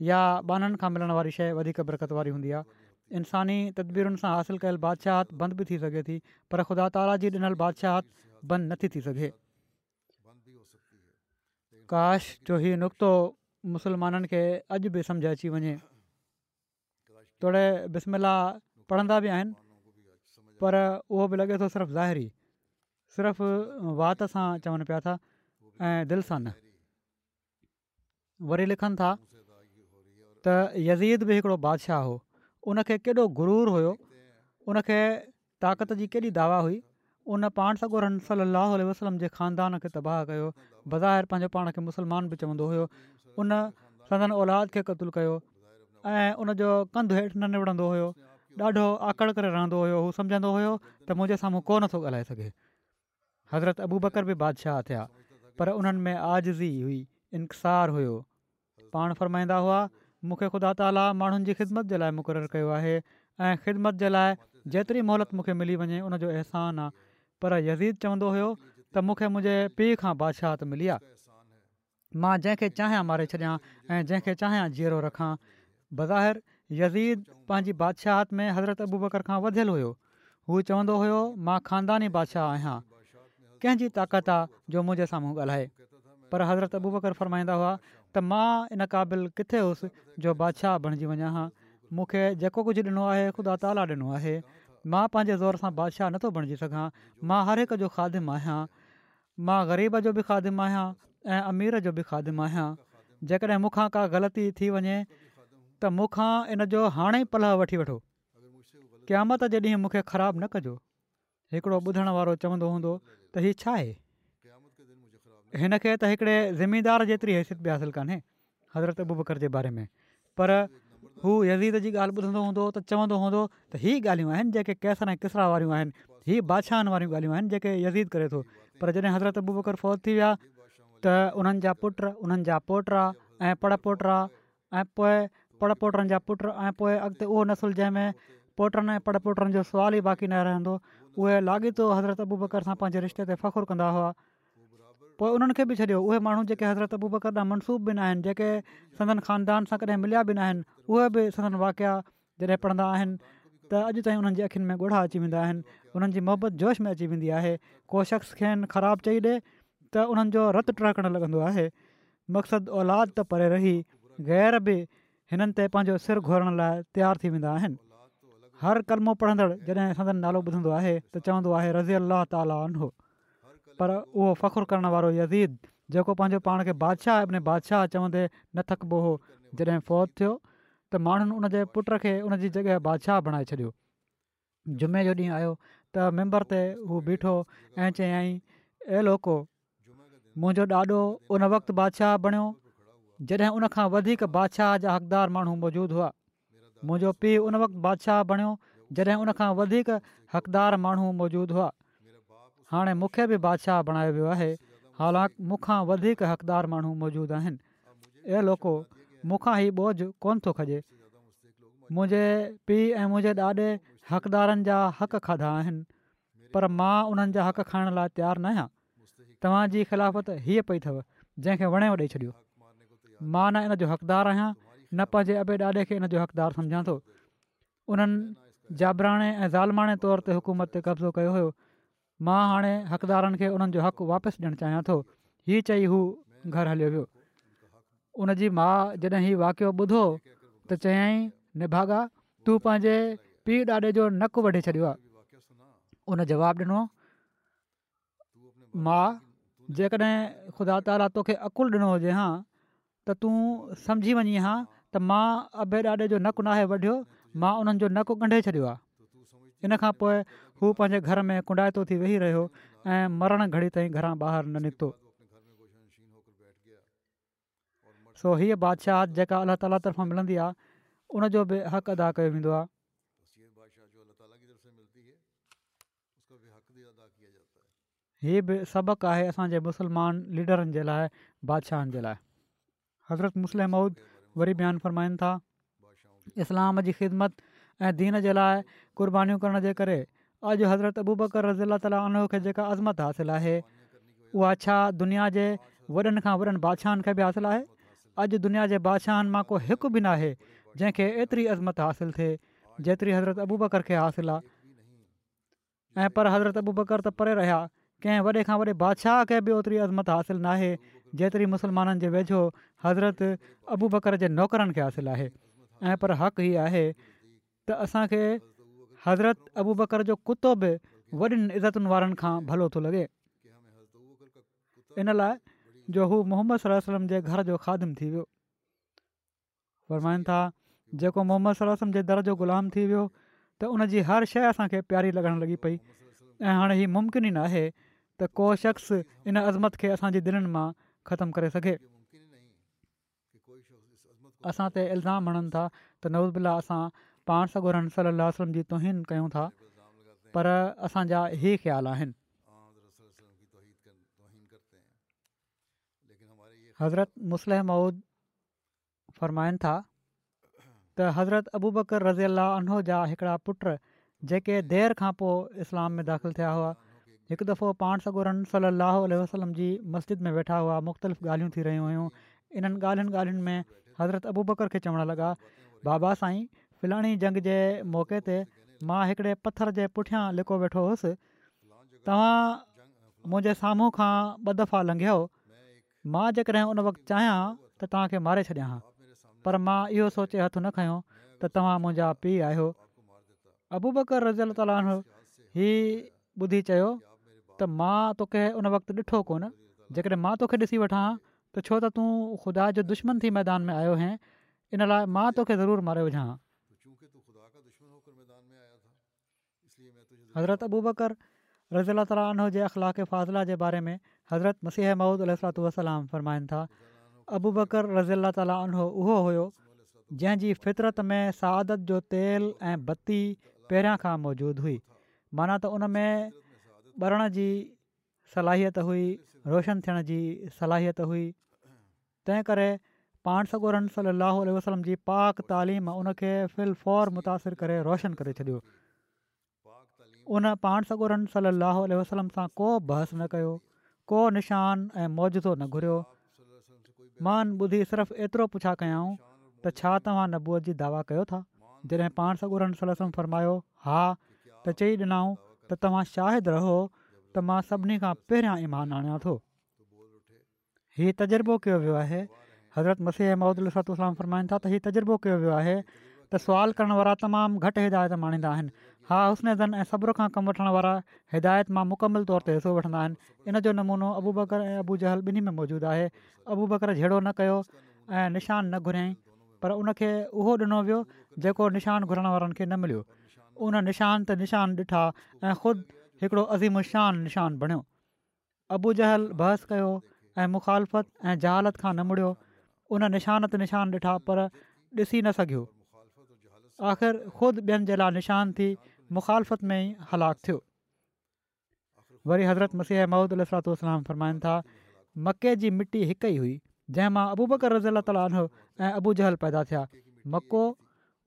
या ॿाननि खां मिलण वारी शइ वधीक बरक़त वारी हूंदी आहे इंसानी तदबीरुनि सां हासिलु कयल बादशाहत बंदि बि थी सघे थी पर ख़ुदा ताला जी ॾिनल बादशाहत बंदि नथी थी सघे काश जो हीउ नुक़्तो मुसलमाननि खे अॼु बि समुझ अची वञे थोरे बिस्मिला पढ़ंदा बि आहिनि पर उहो बि लॻे थो सिर्फ़ु ज़ाहिरी सिर्फ़ वात सां चवनि पिया था ऐं दिलि सां न वरी लिखनि था त यज़ीद बि हिकिड़ो बादशाह हो उनखे केॾो गुरूर हुयो उनखे ताक़त जी केॾी दावा हुई उन पाण सॻो सली वसलम जे ख़ानदान खे तबाह कयो बज़ाहिर पंहिंजो पाण खे मुसलमान बि चवंदो हुयो उन सदन औलाद खे क़तूल कयो ऐं उनजो कंध हेठि न निवड़ंदो हुयो ॾाढो आकड़ करे रहंदो हुयो उहो सम्झंदो हुयो त मुंहिंजे साम्हूं कोन थो ॻाल्हाए सघे हज़रत अबू बकर बि बादशाह थिया पर उन्हनि में आजज़ी हुई इंक़सार हुयो पाण फ़रमाईंदा हुआ मूंखे ख़ुदा तालि माण्हुनि जी ख़िदमत जे लाइ मुक़ररु कयो आहे ऐं ख़िदमत जे लाइ जेतिरी मोहलत मूंखे मिली वञे उनजो अहसान आहे पर यज़ीद चवंदो हुयो त मूंखे मुंहिंजे पीउ खां मिली आहे मां जंहिंखे चाहियां मारे छॾिया ऐं जंहिंखे चाहिया जीअरो रखां बज़ाहिर यज़ीद पंहिंजी बादशाहत में हज़रत अबू बकर खां वधियलु हुयो हू चवंदो हुयो मां ख़ानदानी बादशाह आहियां कंहिंजी ताक़त आहे जो मुंहिंजे साम्हूं ॻाल्हाए पर हज़रत अबू बकर फ़रमाईंदा हुआ त मां इन क़ाबिल किथे हुउसि जो बादशाह बणिजी वञा हा मूंखे जेको कुझु ॾिनो आहे ख़ुदा ताला ॾिनो आहे मां पंहिंजे ज़ोर सां बादशाह नथो बणिजी सघां मां हर हिक जो खादिमु आहियां मां ग़रीब जो बि खादिम आहियां ऐं अमीर जो बि खादमु आहियां जेकॾहिं मूंखां का ग़लती थी वञे त मूंखां इन जो हाणे ई पल वठी वठो क़यामत जे ॾींहुं मूंखे ख़राबु न कजो हिकिड़ो ॿुधण वारो चवंदो हूंदो त हीउ छा आहे हिनखे त हिकिड़े ज़िमीदार जेतिरी हैसियत बि हासिलु कान्हे हज़रत अबू जे बारे में पर हू यज़ीद जी ॻाल्हि ॿुधंदो हूंदो त चवंदो हूंदो त हीअ ॻाल्हियूं आहिनि जेके केसर ऐं केसरा वारियूं आहिनि हीअ बादशाहनि वारियूं ॻाल्हियूं आहिनि जेके यज़ीद करे थो पर जॾहिं हज़रत थी विया त उन्हनि जा पुट उन्हनि जा पोटा ऐं पड़ पोटा ऐं पोइ पड़ पोटनि जा पुट ऐं पोइ अॻिते उहो नसुल जंहिंमें पोटनि ऐं पड़ पोटनि जो सुवाल ई बाक़ी न रहंदो उहे लाॻीतो हज़रत अबू बकर सां पंहिंजे रिश्ते ते फ़खुरु कंदा हुआ पोइ उन्हनि खे बि छॾियो उहे माण्हू जेके हज़रत अबू बकर ॾांहुं मनसूब बि न आहिनि जेके सदन ख़ानदान सां कॾहिं मिलिया बि न आहिनि उहे बि सदन वाकिया जॾहिं पढ़ंदा आहिनि त अॼु ताईं उन्हनि जी अखियुनि में ॻोढ़ा अची वेंदा आहिनि उन्हनि जी मोहबत जोश में अची वेंदी आहे को शख़्स खेनि ख़राबु चई ॾिए त उन्हनि जो रतु ट्रकणु लॻंदो आहे मक़सदु औलाद त परे रही ग़ैर बि हिननि ते पंहिंजो सिर घुरण लाइ तयारु थी वेंदा आहिनि हर कलमो पढ़ंदड़ जॾहिं सदन नालो ॿुधंदो आहे त चवंदो आहे रज़ी अलाह ताल हो पर उहो फ़खुरु करण वारो यज़ीद जेको पंहिंजो पाण खे बादशाह बादशाह चवंदे न थकबो हो जॾहिं फ़ौत थियो त माण्हुनि उन जे पुट खे उन जी बादशाह बणाए छॾियो जुमे जो ॾींहुं आयो त मैंबर ते हू बीठो ऐं चयाईं लोको मुंहिंजो ॾाॾो उन वक़्तु बादशाह बणियो जॾहिं उनखां वधीक बादशाह जा हक़दार माण्हू मौजूदु हुआ मुंहिंजो पीउ उन वक़्तु बादशाह बणियो जॾहिं उनखां वधीक हक़दारु माण्हू मौजूदु हुआ हाणे मूंखे बि बादशाह बणायो वियो आहे हालांकि मूंखां वधीक हक़दारु माण्हू मौजूदु आहिनि ए लोको मूंखां हीउ ॿोझ कोन्ह थो खजे मुंहिंजे पीउ ऐं मुंहिंजे ॾाॾे हक़दारनि जा हक़ु खाधा आहिनि पर मां उन्हनि जा हक़ु खाइण लाइ तयारु न आहियां तव्हांजी ख़िलाफ़त हीअं पई अथव जंहिंखे वणियो ॾेई छॾियो मां न इन जो हक़दारु आहियां न पंहिंजे अॿे ॾाॾे खे इन जो हक़दारु सम्झां थो उन्हनि जबराणे ऐं ज़ालमाणे तौर ते हुकूमत ते कब्ज़ो कयो हुयो मां हाणे हक़दारनि खे उन्हनि जो हक़ु वापसि ॾियणु चाहियां थो हीअ चई हू घरु हलियो वियो उन जी माउ जॾहिं हीउ वाकियो ॿुधो त चयाई नि तूं पंहिंजे पीउ ॾाॾे जो नकु वढी छॾियो आहे उन जवाबु ॾिनो जेकॾहिं ख़ुदा ताला तोखे अकुलु ॾिनो हुजे हां त तूं सम्झी वञे हा त मां अबे ॾाॾे जो नकु न आहे वढियो मां उन्हनि जो नकु ॻंढे छॾियो आहे इन खां पोइ हू पंहिंजे घर में कुंडायतो थी वेही रहियो ऐं मरण घड़ी ताईं घरां ॿाहिरि न निकितो सो हीअ बादशाह जेका अलाह ताला तर्फ़ां मिलंदी आहे उनजो बि हक़ु अदा कयो वेंदो आहे हीअ बि सबक़ु आहे असांजे मुसलमान लीडरनि जे लाइ बादशाहनि जे लाइ हज़रत मुस्लिम मऊद वरी बियानु फ़रमाइनि था इस्लाम जी ख़िदमत ऐं दीन जे लाइ क़ुर्बानीूं करण जे करे अॼु हज़रत अबू बकर रज़ीला ताली खे जेका अज़मत हासिलु आहे उहा छा दुनिया जे वॾनि खां वॾनि बादशाहनि खे बि हासिलु आहे अॼु दुनिया जे बादशाहनि मां को हिकु बि न आहे जंहिंखे एतिरी अज़मत हासिलु थिए जेतिरी हज़रत अबू बकर खे हासिलु आहे ऐं पर हज़रत अबू बकर त परे रहिया कंहिं वॾे खां वॾे बादशाह खे बि ओतिरी अज़मत हासिलु नाहे जेतिरी मुस्लमाननि जे वेझो हज़रत अबू बकर जे नौकरनि खे हासिलु आहे ऐं पर हक़ हीअ आहे त असांखे हज़रत अबू बकर जो कुतो बि वॾियुनि इज़तुनि वारनि खां भलो थो लॻे इन लाइ जो हू मोहम्मद सलम जे घर जो खादिम थी वियो फरमाइनि था जेको मोहम्मद सलो जे दर जो ग़ुलाम थी वियो त उन हर शइ असांखे प्यारी लॻणु लॻी पई ऐं हाणे हीउ मुमकिन ई न आहे त को शख़्स इन अज़मत खे असांजे दिलनि मां ख़तमु करे सघे असां ते इल्ज़ाम हणनि था त नवूज़ बिला असां पाण सॻो रहनि सलाहु जी तोहीन कयूं था पर असांजा ही ख़्यालु आहिनि हज़रत मुनि था त हज़रत अबूबकर रज़ी अला उन्हो जा हिकिड़ा पुट जेके देरि खां पोइ इस्लाम में दाख़िलु थिया हुआ हिकु दफ़ो पाण सगोरन सली अलाह वसलम जी मस्जिद में वेठा हुआ मुख़्तलिफ़ ॻाल्हियूं थी रहियूं हुयूं इन्हनि ॻाल्हियुनि ॻाल्हियुनि में हज़रत अबू बकर खे चवणु लॻा बाबा साईं फिलाणी जंग जे मौके ते मां हिकिड़े पथर जे पुठियां लिको वेठो हुउसि तव्हां मुंहिंजे साम्हूं खां ॿ दफ़ा लंघियो मां जेकॾहिं उन वक़्तु चाहियां त तव्हांखे मारे छॾिया पर मां इहो सोचे हथु न खयों त तव्हां मुंहिंजा पीउ आहियो अबू बकर रज़ील ताली ॿुधी चयो त मां तोखे उन वक़्तु ॾिठो कोन जेकॾहिं मां तोखे ॾिसी वठां त छो त तूं ख़ुदा जो दुश्मन थी मैदान में आयो हैं इन लाइ मां तोखे ज़रूरु मारियो विझां हज़रत अबू बकराह तालीनो जे अख़लाक फ़ाज़िला जे बारे में हज़रत मसीह महमूदुत वरमाइनि था अबूबर रज़ी अला ताली आनो उहो हुयो जंहिंजी फितरत में सादत जो तेल ऐं बती पहिरियां खां मौजूदु हुई माना त उन में ॿरण जी सलाहियत हुई रोशन थियण जी सलाहियत हुई तंहिं करे पाण सॻोरनि सलाहु वसलम जी पाक तालीम उन फिल फौर मुतासिर करे रोशन करे छॾियो उन पाण सगोरन सल अहल वसलम सां को बहस न कयो को निशान ऐं मौजो न घुरियो मान ॿुधी सिर्फ़ु एतिरो पुछा कयऊं त छा तव्हां नबूअ जी दावा कयो था जॾहिं पाण सॻोरनि फ़र्मायो हा त चई ॾिनऊं त तव्हां शाहिद रहो त मां सभिनी खां पहिरियां ईमान आणियां थो हीउ तजुर्बो कयो वियो आहे हज़रत मसीह महुदल सतूसलाम फरमाइनि था त हीउ तजुर्बो कयो वियो आहे त सुवालु करण वारा तमामु घटि हिदायत मां आहिनि हा हुस्नेज़न ऐं सब्र खां कमु वठणु वारा हिदायत मां मुकमल तौर ते हिसो वठंदा आहिनि इन जो नमूनो अबू बकरु ऐं जहल ॿिन्ही में मौजूदु आहे अबू बकर जहिड़ो न कयो ऐं न घुराई पर उन उहो ॾिनो वियो जेको न मिलियो उन निशान त निशान ॾिठा ऐं ख़ुदि हिकिड़ो अज़ीमशान निशान बणियो अबू जहल बहस कयो ऐं मुखालफ़त ऐं जहालत खां न मुड़ियो उन निशान त निशान ॾिठा पर ॾिसी न सघियो आख़िर ख़ुदि ॿियनि जे लाइ निशानु थी मुख़ालफ़त में ई हलाकु थियो वरी हज़रत मसीह महमद अल फ़रमाइनि था मके जी मिटी हिकु ई हुई जंहिं मां अबूबकर रज़ी अला ताली ऐं अबू जहल पैदा थिया मको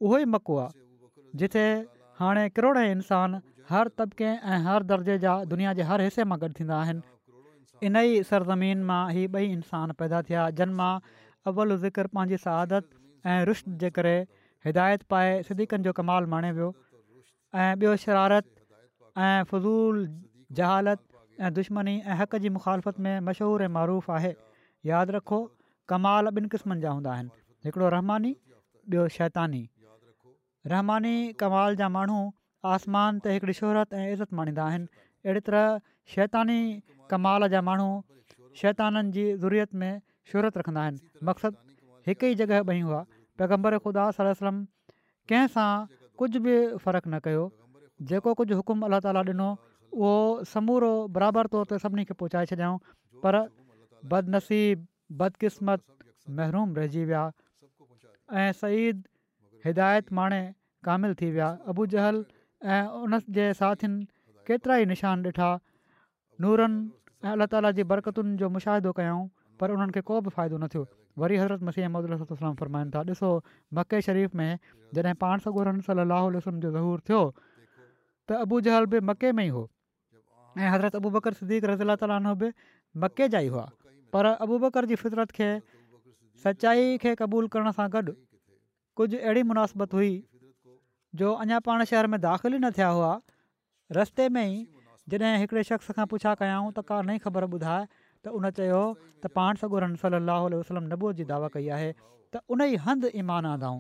उहो ई मको आहे जिथे हाणे किरोड़े इंसान हर तबिके ऐं हर दर्जे जा दुनिया जे हर हिसे मां गॾु थींदा आहिनि इन ई सरज़मीन मां ई ॿई इंसान पैदा थिया जन मां अव्वल ज़िक्र पंहिंजी सहादत ऐं रुश्त जे करे हिदायत पाए सिदनि जो कमाल माणे वियो ऐं ॿियो शरारत ऐं फ़ज़ूल जहालत ऐं दुश्मनी ऐं हक़ जी मुखालफ़त में मशहूरु ऐं मरूफ़ आहे यादि रखो कमाल ॿिनि क़िस्मनि जा हूंदा आहिनि हिकिड़ो रहमानी ॿियो शैतानी रहमानी कमाल जा माण्हू आसमान ते हिकिड़ी शोहरत ऐं इज़त माणींदा आहिनि अहिड़ी तरह शैतानी कमाल जा माण्हू शैताननि जी ज़ुरियत में शोहरत रखंदा आहिनि मक़सदु हिकु ई जॻह ॿई हुआ पैगम्बर ख़ुदा वसलम कंहिंसां कुझु बि फ़र्क़ु न कयो जेको कुझु हुकुम अलाह ताली ॾिनो उहो समूरो बराबरि तौर ते सभिनी खे पहुचाए छॾियाऊं पर बदनसीब बदकिस्मत महरूम रहिजी विया ऐं सईद हिदायत माणे कामिलु थी विया अबू जहल ऐं उन जे साथियुनि केतिरा ई निशान ॾिठा नूरनि ऐं अलाह ताला जी बरकतुनि जो मुशाहिदो कयऊं पर उन्हनि खे को बि फ़ाइदो न थियो वरी हज़रत मसीह महमद वलाम फ़रमाइनि था ॾिसो मके शरीफ़ में जॾहिं पाण सां गुरूर सलाहु वलम जो ज़हूरु थियो त अबू जहल बि मके में ई हो ऐं हज़रत अबू बकर सदीक रज़ी अलाह बि मके जा ई हुआ पर अबू बकर जी फितरत खे सचाई खे क़बूलु करण सां गॾु कुझु अहिड़ी मुनासिबत हुई जो अञा पाण शहर में दाख़िल ई न थिया हुआ रस्ते में ई जॾहिं हिकिड़े शख़्स खां पुछा कयऊं त का नई ख़बर ॿुधाए त उन चयो त पाण सगुरन सली अलाहु वसलम नबूअ जी दावा कई आहे त उन ई हंधि ईमान आंदाऊं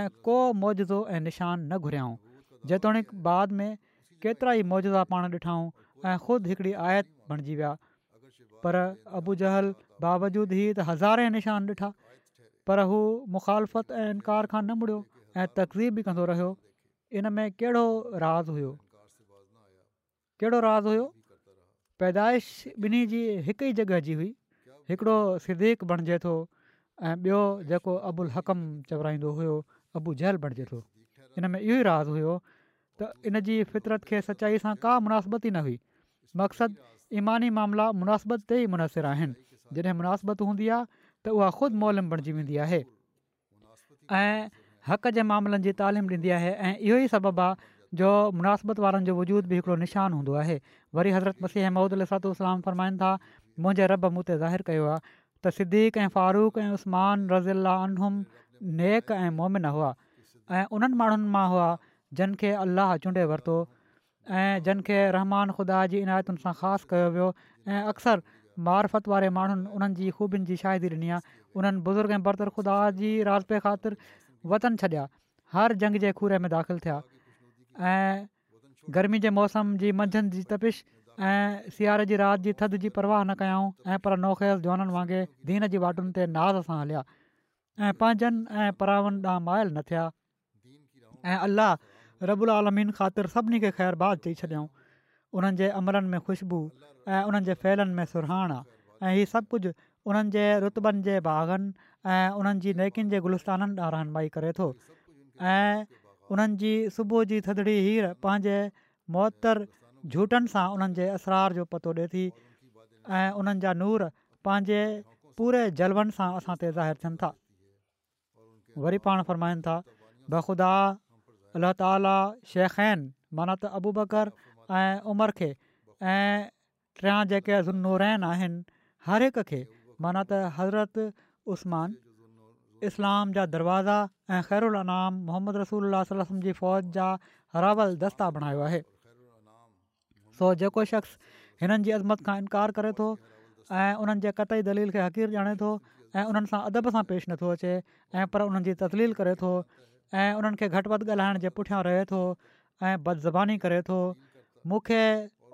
ऐं को मौजो ऐं निशान न घुरियाऊं जेतोणीकि बाद में केतिरा ई मौजा पाण ॾिठाऊं ऐं ख़ुदि हिकिड़ी आयत बणिजी विया पर अबूजहल बावजूद ई त हज़ारे निशान ॾिठा पर हू मुखालफ़त ऐं इनकार खां न मुड़ियो ऐं तकज़ीब बि कंदो रहियो इन में कहिड़ो राज़ हुयो कहिड़ो राज़ हुयो पैदाइश ॿिन्ही जी हिक ई जॻह जी हुई हिकिड़ो सिदीक़ु बणिजे थो ऐं ॿियो जेको अबुल हकम चवराईंदो हुयो अबू जहल बणिजे थो इन में इहो ई राज़ हुयो त इन जी फितरत खे सचाई सां का मुनासिबत ई न हुई मक़सदु ईमानी मामला मुनासिबत ते ई मुनसरु आहिनि जॾहिं मुनासिबत हूंदी आहे त उहा ख़ुदि मोलम बणिजी वेंदी आहे ऐं हक़ जे मामलनि जी तालीम ॾींदी आहे ऐं इहो ई सबबु आहे जो मुनासिबत वारनि जो वजूद बि हिकिड़ो निशान हूंदो आहे वरी हज़रत मसीह महमूदु अलरमाइनि था मुंहिंजे रब मूं ते ज़ाहिर कयो आहे त सिद्दीक़ ऐं फारूक ऐं उस्मान रज़ी अला नेक ऐं मोमिन हुआ ऐं उन्हनि माण्हुनि मां हुआ जिन खे अलाह चूंडे वरितो ऐं जिन खे रहमान ख़ुदा जी इनायतुनि सां ख़ासि कयो वियो ऐं अक्सर महारफत वारे माण्हुनि उन्हनि जी ख़ूबियुनि जी शादी ॾिनी आहे उन्हनि बुज़ुर्ग ऐं बरद्र ख़ुदा जी राजपे ख़ातिर वतन छॾिया हर जंग जे खूर में दाख़िलु थिया ऐं गर्मी जे मौसम जी मंझंदि जी तपिश ऐं सियारे जी राति जी थधि जी परवाह न कयऊं ऐं पर नोखयल जवाननि वांगुरु दीन जी वाटुनि ते नाज़ सां हलिया ऐं पंहिंजनि ऐं परावनि ॾांहुं मायल न थिया ऐं अलाह रबुलालमीन ख़ातिर सभिनी खे ख़ैर चई छॾियऊं उन्हनि जे अमलनि में ख़ुशबू ऐं उन्हनि जे फैलनि में सुरहाण आहे ऐं इहा सभु कुझु उन्हनि जे रुतबनि जे बाग़नि ऐं उन्हनि जी नेकियुनि जे गुलस्ताननि ॾांहुं रहनुमाई करे थो ऐं उन्हनि जी सुबुह जी थदड़ी हीर पंहिंजे मुअतर झूठनि सां उन्हनि जे असरार जो पतो ॾिए थी ऐं उन्हनि जा नूर पंहिंजे पूरे जलबनि सां असां ते ज़ाहिरु थियनि था वरी पाण फ़रमाइनि था बख़ुदा अलाह ताला शेख़ैन त बकर ऐं उमिरि खे ऐं टां जेके नूरैन आहिनि हर हिक खे माना त हज़रत उस्मान इस्लाम जा दरवाज़ा ऐं ख़ैरुनाम मोहम्मद रसूल अल जी फ़ौज जा हरावल दस्ता बणायो आहे सो जेको शख़्स हिननि जी अज़मत खां इनकार करे थो ऐं उन्हनि जे क़तई दलील खे हक़ीर ॼाणे थो ऐं उन्हनि सां अदब सां पेश नथो अचे ऐं पर उन्हनि जी करे थो ऐं उन्हनि खे घटि वधि ॻाल्हाइण जे पुठियां रहे थो ऐं करे थो मूंखे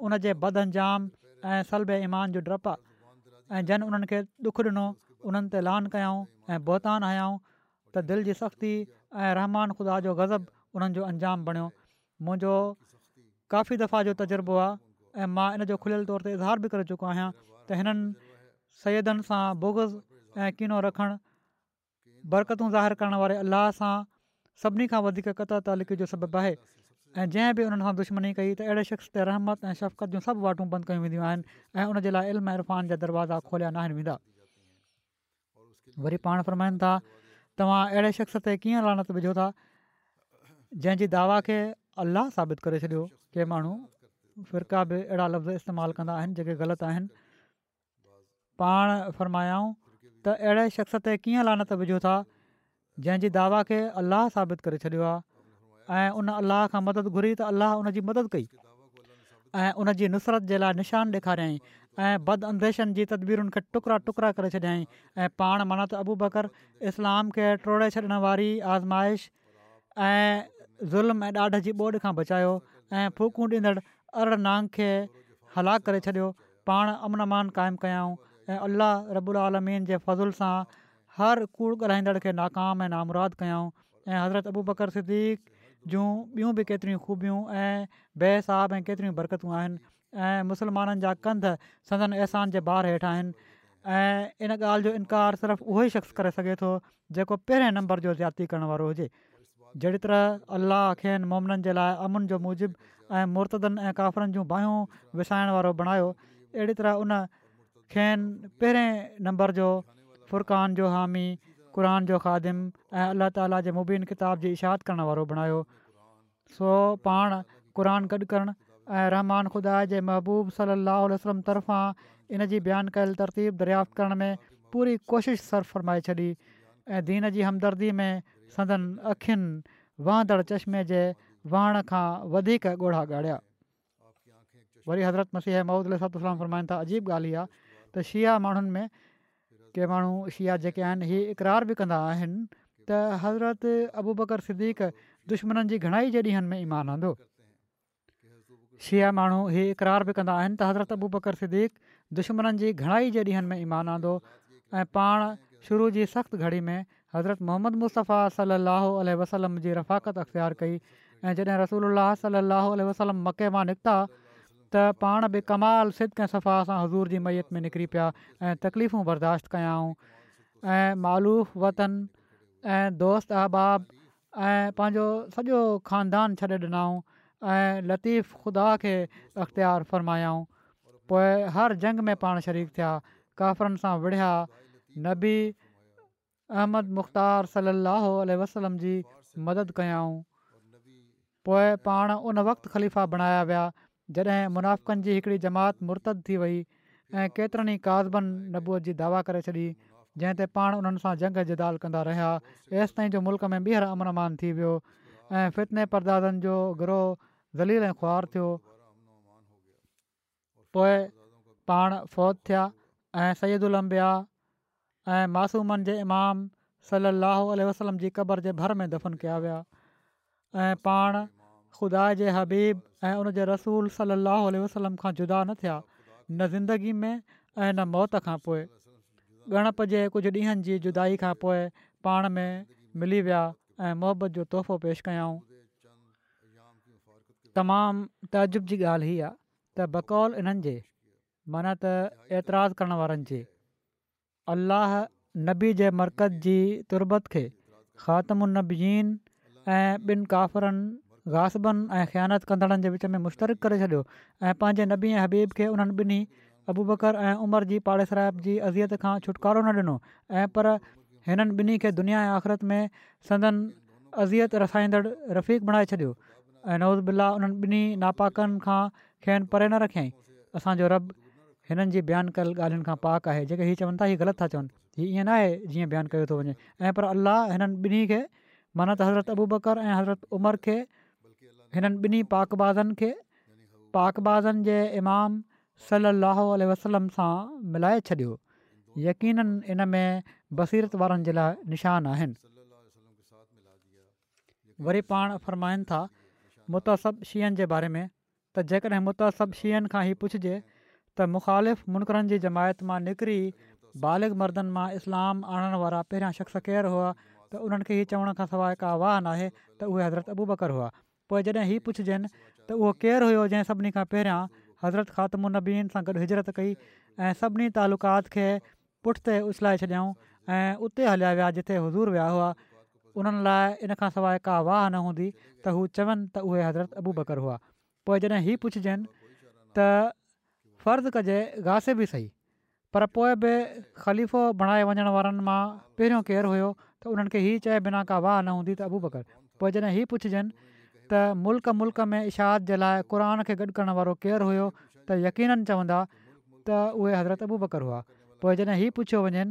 उन जे बद अंजाम ऐं शलब ईमान जो डपु ऐं जन उन्हनि खे दुखु ॾिनो उन्हनि ते लान कयाऊं ऐं बोहतान हयाऊं त दिलि जी सख़्ती ऐं रहमान ख़ुदा जो गज़ब उन्हनि जो अंजाम बणियो मुंहिंजो काफ़ी दफ़ा जो तजुर्बो आहे ऐं मां इन जो खुलियल तौर ते इज़हार बि करे चुको आहियां त हिननि सैदनि सां बोगज़ु ऐं किनो रखणु बरकतूं ज़ाहिरु करणु वारे अलाह सां सभिनी खां वधीक जो सबबु आहे ऐं जंहिं बि उन्हनि सां दुश्मनी कई त अहिड़े शख़्स ते रहमत ऐं शफ़क़त जूं सभु वाटूं बंदि कयूं वेंदियूं आहिनि ऐं उनजे लाइ इल्म इरफ़ान जा दरवाज़ा खोलिया न आहिनि वेंदा वरी पाण फ़र्माइनि था तव्हां अहिड़े शख़्स ते कीअं लानत विझो था जंहिंजी दावा खे अलाह साबित करे छॾियो के माण्हू फ़िरका बि अहिड़ा लफ़्ज़ इस्तेमालु कंदा आहिनि जेके ग़लति आहिनि पाण फ़रमायाऊं त अहिड़े शख़्स ते कीअं लानत विझो था जंहिंजी दावा खे अलाह साबित करे छॾियो आहे ऐं उन अलाह खां मदद घुरी त अलाह उन जी मदद कई ऐं उन जी नुसरत जे लाइ निशान ॾेखारियाई ऐं बद अंदेशनि जी तदबीरुनि खे टुकड़ा टुकड़ा करे छॾियई ऐं पाण माना त अबू बकर इस्लाम खे टोड़े छॾण वारी आज़माइश ऐं ज़ुल्म ऐं ॾाढ जी ॿोॾि खां बचायो ऐं फूकु ॾींदड़ु अरिड़ नांग खे हलाक करे छॾियो पाण अमनमान क़ाइमु कयाऊं ऐं अलाह आलमीन जे फज़ुल सां हर कूड़ ॻाल्हाईंदड़ खे नाकाम ऐं नामुराद कयाऊं ऐं हज़रत अबू बकर सिद्दीक़ जूं ॿियूं बि केतिरियूं ख़ूबियूं ऐं बेसहाब ऐं केतिरियूं बरकतूं आहिनि ऐं मुस्लमाननि जा कंध संदन अहसान जे ॿार हेठा आहिनि ऐं इन ॻाल्हि जो इनकार सिर्फ़ु उहो ई शख़्स करे सघे थो जेको पहिरें नंबर जो जाती करणु वारो हुजे जहिड़ी तरह अलाह खेनि मोमननि जे लाइ अमन जो मूजिब ऐं मुर्तदनि ऐं काफ़िरनि जूं बाहियूं विछाइण वारो बणायो अहिड़ी तरह उन खेनि पहिरें नंबर जो फुरक़ान जो हामी क़ुर जो ख़ादिम ऐं अलाह ताला जे मुबीन किताब जी इशाद करणु वारो बणायो सो पाण क़ुर गॾु करणु ऐं रहमान ख़ुदा जे महबूब सली अलसलम तरफ़ां इनजी बयानु कयल तरतीब दरियाफ़्त करण में पूरी कोशिशि सर फ़रमाए छॾी ऐं दीन जी हमदर्दी में सदन अखियुनि वहंदड़ चश्मे जे वहण खां वधीक ॻोढ़ा ॻाढ़िया वरी हज़रत मसीह महूदलाम फरमाइनि था अजीब ॻाल्हि ई त शिया माण्हुनि में के माण्हू शिया जेके आहिनि हीउ इक़रार बि कंदा आहिनि त हज़रत अबू बकर सिदीक़ दुश्मन जी घणाई जे ॾींहनि में ईमान आंदो शिया माण्हू हीअ इक़रार बि कंदा आहिनि त हज़रत अबू बकर सिदीक़ दुश्मन जी घणाई जे ॾींहनि में ईमान आंदो ऐं पाण शुरू जी सख़्तु घड़ी में हज़रत मोहम्मद मुस्तफ़ा सलाहु आल वसलम जी रफ़ाक़त अख़्तियारु कई ऐं जॾहिं रसूल सलाहु आल वसलम मके मां निकिता त पाण बि कमाल सिद सफ़ा सां हज़ूर जी मैअत में निकिरी पिया ऐं तकलीफ़ूं बर्दाश्त कयाऊं ऐं मालूफ़ वतन ऐं दोस्त अहबाब ऐं पंहिंजो सॼो खानदान छॾे ॾिनऊं ऐं लतीफ़ ख़ुदा खे अख़्तियार फ़रमायाऊं पोइ हर झंग में पाण शरीफ़ थिया काफ़रनि सां विढ़िया नबी अहमद मुख़्तार सलाहु वसलम जी मदद कयाऊं पोइ पाण उन वक़्तु ख़लीफ़ा बणाया विया जॾहिं मुनाफ़क़नि जी हिकिड़ी जमात मुर्तद थी वई ऐं केतिरनि ई क़ासिबनि नबूअ जी दावा करे छॾी जंहिं ते पाण उन्हनि सां जंग जिदाल कंदा रहिया हेसि ताईं जो मुल्क में ॿीहर अमनमान थी वियो ऐं फ़ितने परदादनि जो ग्रोह ज़लील ऐं खुआर थियो पोइ पाण फ़ौत थिया ऐं सैद उलम्बिया ऐं मासूमनि जे इमाम सली अलाह वसलम जी क़बर जे भर में दफ़न कया विया ऐं पाण ख़ुदा जे हबीब ऐं उन जे रसूल सली अलाह वसलम खां जुदा न थिया न ज़िंदगी में ऐं न मौत खां पोइ गणपत जे कुझु ॾींहनि जी जुदाई खां पोइ पाण में मिली विया ऐं मुहबत जो तोहफ़ो पेश कयऊं तमामु तजुब जी ॻाल्हि ई आहे बक़ौल इन्हनि जे माना त एतिराज़ु करण वारनि जे नबी जे मरकज़ जी तुरबत खे ख़ात्म ऐं ॿिनि गासिबनि ऐं ख़्यानत कंदड़नि जे विच में मुश्तरक करे छॾियो ऐं पंहिंजे नबी ऐं हबीब खे उन्हनि ॿिन्ही अबूबकर ऐं उमर जी पाड़ेसरा जी अज़ियत खां छुटकारो न ॾिनो ऐं पर हिननि ॿिन्ही खे दुनिया ऐं आख़िरत में संदन अज़ियत रसाईंदड़ रफ़ीक़ बणाए छॾियो ऐं नौज़ बिल्ला उन्हनि ॿिन्ही नापाकनि खां खेनि परे न रखियाईं असांजो रब हिननि जी बयानु कयल ॻाल्हियुनि खां पाक आहे जेके हीउ चवनि था हीअ ग़लति था चवनि हीउ ईअं नाहे जीअं बयानु कयो थो वञे ऐं पर अलाह हिननि ॿिन्ही खे मन त हज़रत अबू बकर हज़रत उमर खे हिननि ॿिन्ही पाकबाज़नि खे पाकबाज़नि जे इमाम सलाहु वसलम सां मिलाए छॾियो यकीननि इन में बसीरत वारनि जे लाइ निशान आहिनि वरी पाण फ़रमाइनि था मुतसब शीअनि जे बारे में त जेकॾहिं मुत्सब शींहनि खां ई पुछिजे त मुख़ालिफ़ मुनक़रनि जी जमायत मां निकिरी बालिग मर्दनि मां इस्लाम आणण वारा पहिरियां शख़्स केरु हुआ त उन्हनि खे ई चवण खां सवाइ का वाहन आहे त उहे हज़रत अबू बकर हुआ पोइ जॾहिं हीअ पुछिजनि त उहो केरु हुयो जंहिं सभिनी खां पहिरियां हज़रत ख़ात्मु नबीन सां गॾु हिजरत कई ऐं सभिनी तालुक़ात खे पुठिते उछलाए छॾियाऊं ऐं उते हलिया विया जिते हज़ूर विया हुआ उन्हनि लाइ इन खां सवाइ का वाह न हूंदी त हू चवनि त उहे हज़रत अबू बकरु हुआ पोइ जॾहिं हीअ पुछिजनि त फ़र्ज़ कजे गासे बि सही पर पोइ बि ख़लीफ़ो बणाए वञण वारनि मां पहिरियों केरु हुयो त उन्हनि खे हीअ चए बिना का वाह न हूंदी त अबू ॿकरु पोइ जॾहिं हीअ पुछिजनि त मुल्क मुल्क़ में इशाद जे लाइ क़ुर खे गॾु करण वारो केरु हुयो त यकीननि चवंदा त उहे हज़रत अबू बकर हुआ पोइ जॾहिं हीउ पुछियो वञनि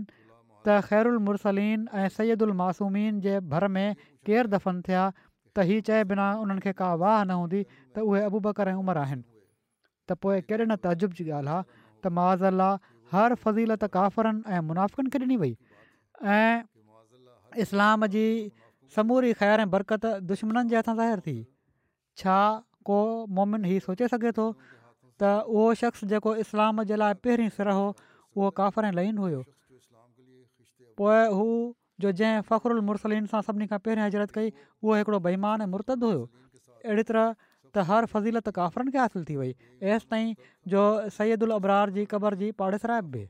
त ख़ैरु मुरसलीन ऐं सैद उल मासूमीन जे भर में केरु दफ़न थिया त हीअ चए बिना उन्हनि खे का वाह न हूंदी त उहे अबू बकर ऐं उमिरि आहिनि त पोइ केॾे न तज़ुब जी ॻाल्हि आहे त माउज़ला हर फज़ीलत काफ़रनि ऐं मुनाफ़िकनि खे ॾिनी वई ऐं इस्लाम जी समूरी ख़ैरु ऐं बरकत दुश्मननि जे हथां ज़ाहिर थी छा को मोमिन हीउ सोचे सघे थो त उहो शख़्स जेको इस्लाम जे लाइ पहिरीं सिर हो उहो काफ़िर ऐं लईन हुयो पोइ हू जो जंहिं फ़ख़्रु अलसलीन सां सभिनी खां पहिरियों مرتد कई उहो हिकिड़ो बईमान ऐं मुर्तदु हुयो अहिड़ी तरह त हर फज़ीलत काफ़रनि खे हासिलु थी वई एसि ताईं जो सैद अबरार जी क़बर जी पाड़ेसरा बि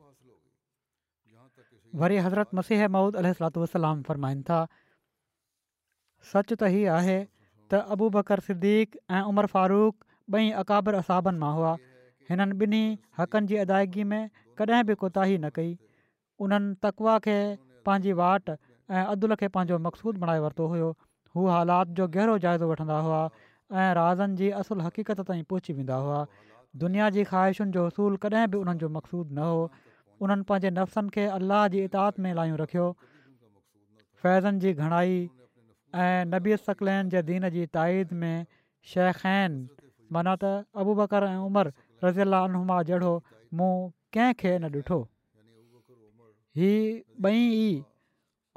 वरी हज़रत मसीह महूद फरमाइनि था सच त हीअ आहे त अबू बकर सिद्दीक़ ऐं उमर फारूक ॿई अकाबर असाबनि मां हुआ हिननि ॿिन्ही हक़नि जी अदायगी में कॾहिं बि कोताही न कई उन्हनि तकवा खे पंहिंजी वाट ऐं अदुल खे पंहिंजो मक़सू बणाए वरितो हुयो हू हालात जो गहिरो जाइज़ो वठंदा हुआ ऐं राज़नि जी असुलु हक़ीक़त ताईं पहुची वेंदा हुआ दुनिया जी ख़्वाहिशुनि जो उसूल कॾहिं बि उन्हनि जो मक़सूदु न हो उन्हनि पंहिंजे नफ़्सनि खे अलाह जी इता में लाहियूं रखियो फ़ैज़नि जी घणाई ऐं नबीत सकलैन जे दीन जी ताईद में शइन माना त अबूबकर ऐं उमर रज़ीलामा जहिड़ो मूं कंहिंखे न ॾिठो ही ॿई ई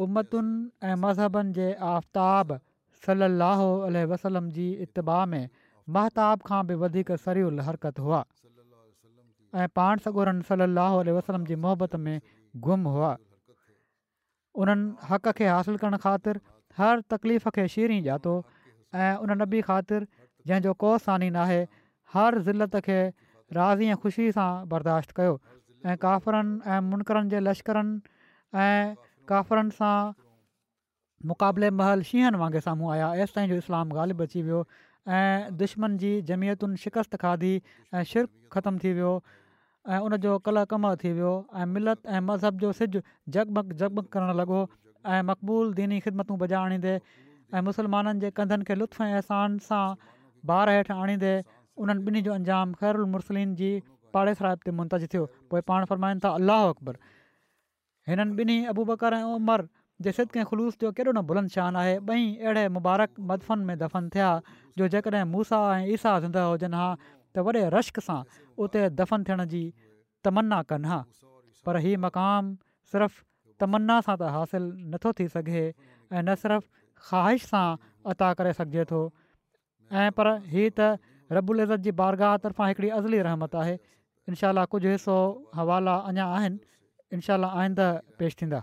उमतुनि ऐं मज़हबनि जे आफ़्ताब सलाहु वसलम जी इतबा में महताब खां बि वधीक सरियल हरकत हुआ ऐं पाण सगुरनि सलाह वसलम जी मुहबत में गुम हुआ उन्हनि हक़ खे हासिलु करणु ख़ातिर हर तकलीफ़ खे शीरी ॼातो ऐं उन नबी ख़ातिर जंहिंजो को सानी न हर ज़िलत खे राज़ी ऐं ख़ुशीअ सां बर्दाश्त कयो ऐं काफ़िरनि ऐं मुनकरनि जे लश्करनि ऐं काफ़िरनि सां मुक़ाबले महल शींहनि वांगुरु साम्हूं आया एसि ताईं जो इस्लाम ग़ालिबु अची वियो ऐं दुश्मन जी जमियतुनि शिकस्त खाधी ऐं शिरक ख़तमु थी वियो ऐं उनजो कल कम थी वियो ऐं मिलत ऐं मज़हब जो सिॼु जगमग जगमग करणु लॻो ऐं मक़बूल दीनी ख़िदमतूं बॼाएदे ऐं मुस्लमाननि जे कंधनि खे लुत्फ़ ऐं अहसान सां भार हेठि आणींदे उन्हनि ॿिन्ही जो अंजाम ख़ैरु मुस्लिम जी पाड़े सराहिब ते मुंतज थियो पोइ पाण फ़रमाइनि था अलाहो अकबर हिननि ॿिन्ही बकर ऐं उमिरि जे सिदके खुलूस जो केॾो न बुलंद शान आहे ॿई अहिड़े मुबारक मदफ़न में दफ़न थिया जो जेकॾहिं मूसा ऐं ईसा ज़िंदा हुजनि हा त वॾे रश्क सां उते दफ़न थियण जी तमना कनि हा पर हीउ मक़ाम सिर्फ़ु तमन्ना सां त हासिलु नथो थी सघे ऐं न सिर्फ़ु ख़्वाहिश सां अता करे सघिजे थो ऐं पर हीअ त इज़त जी बारगाह तर्फ़ां हिकिड़ी अज़ली रहमत आहे इनशाला कुझु हिसो हवाला अञा आहिनि इनशा आइंदा पेश थींदा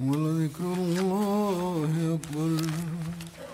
ولذكر الله أكبر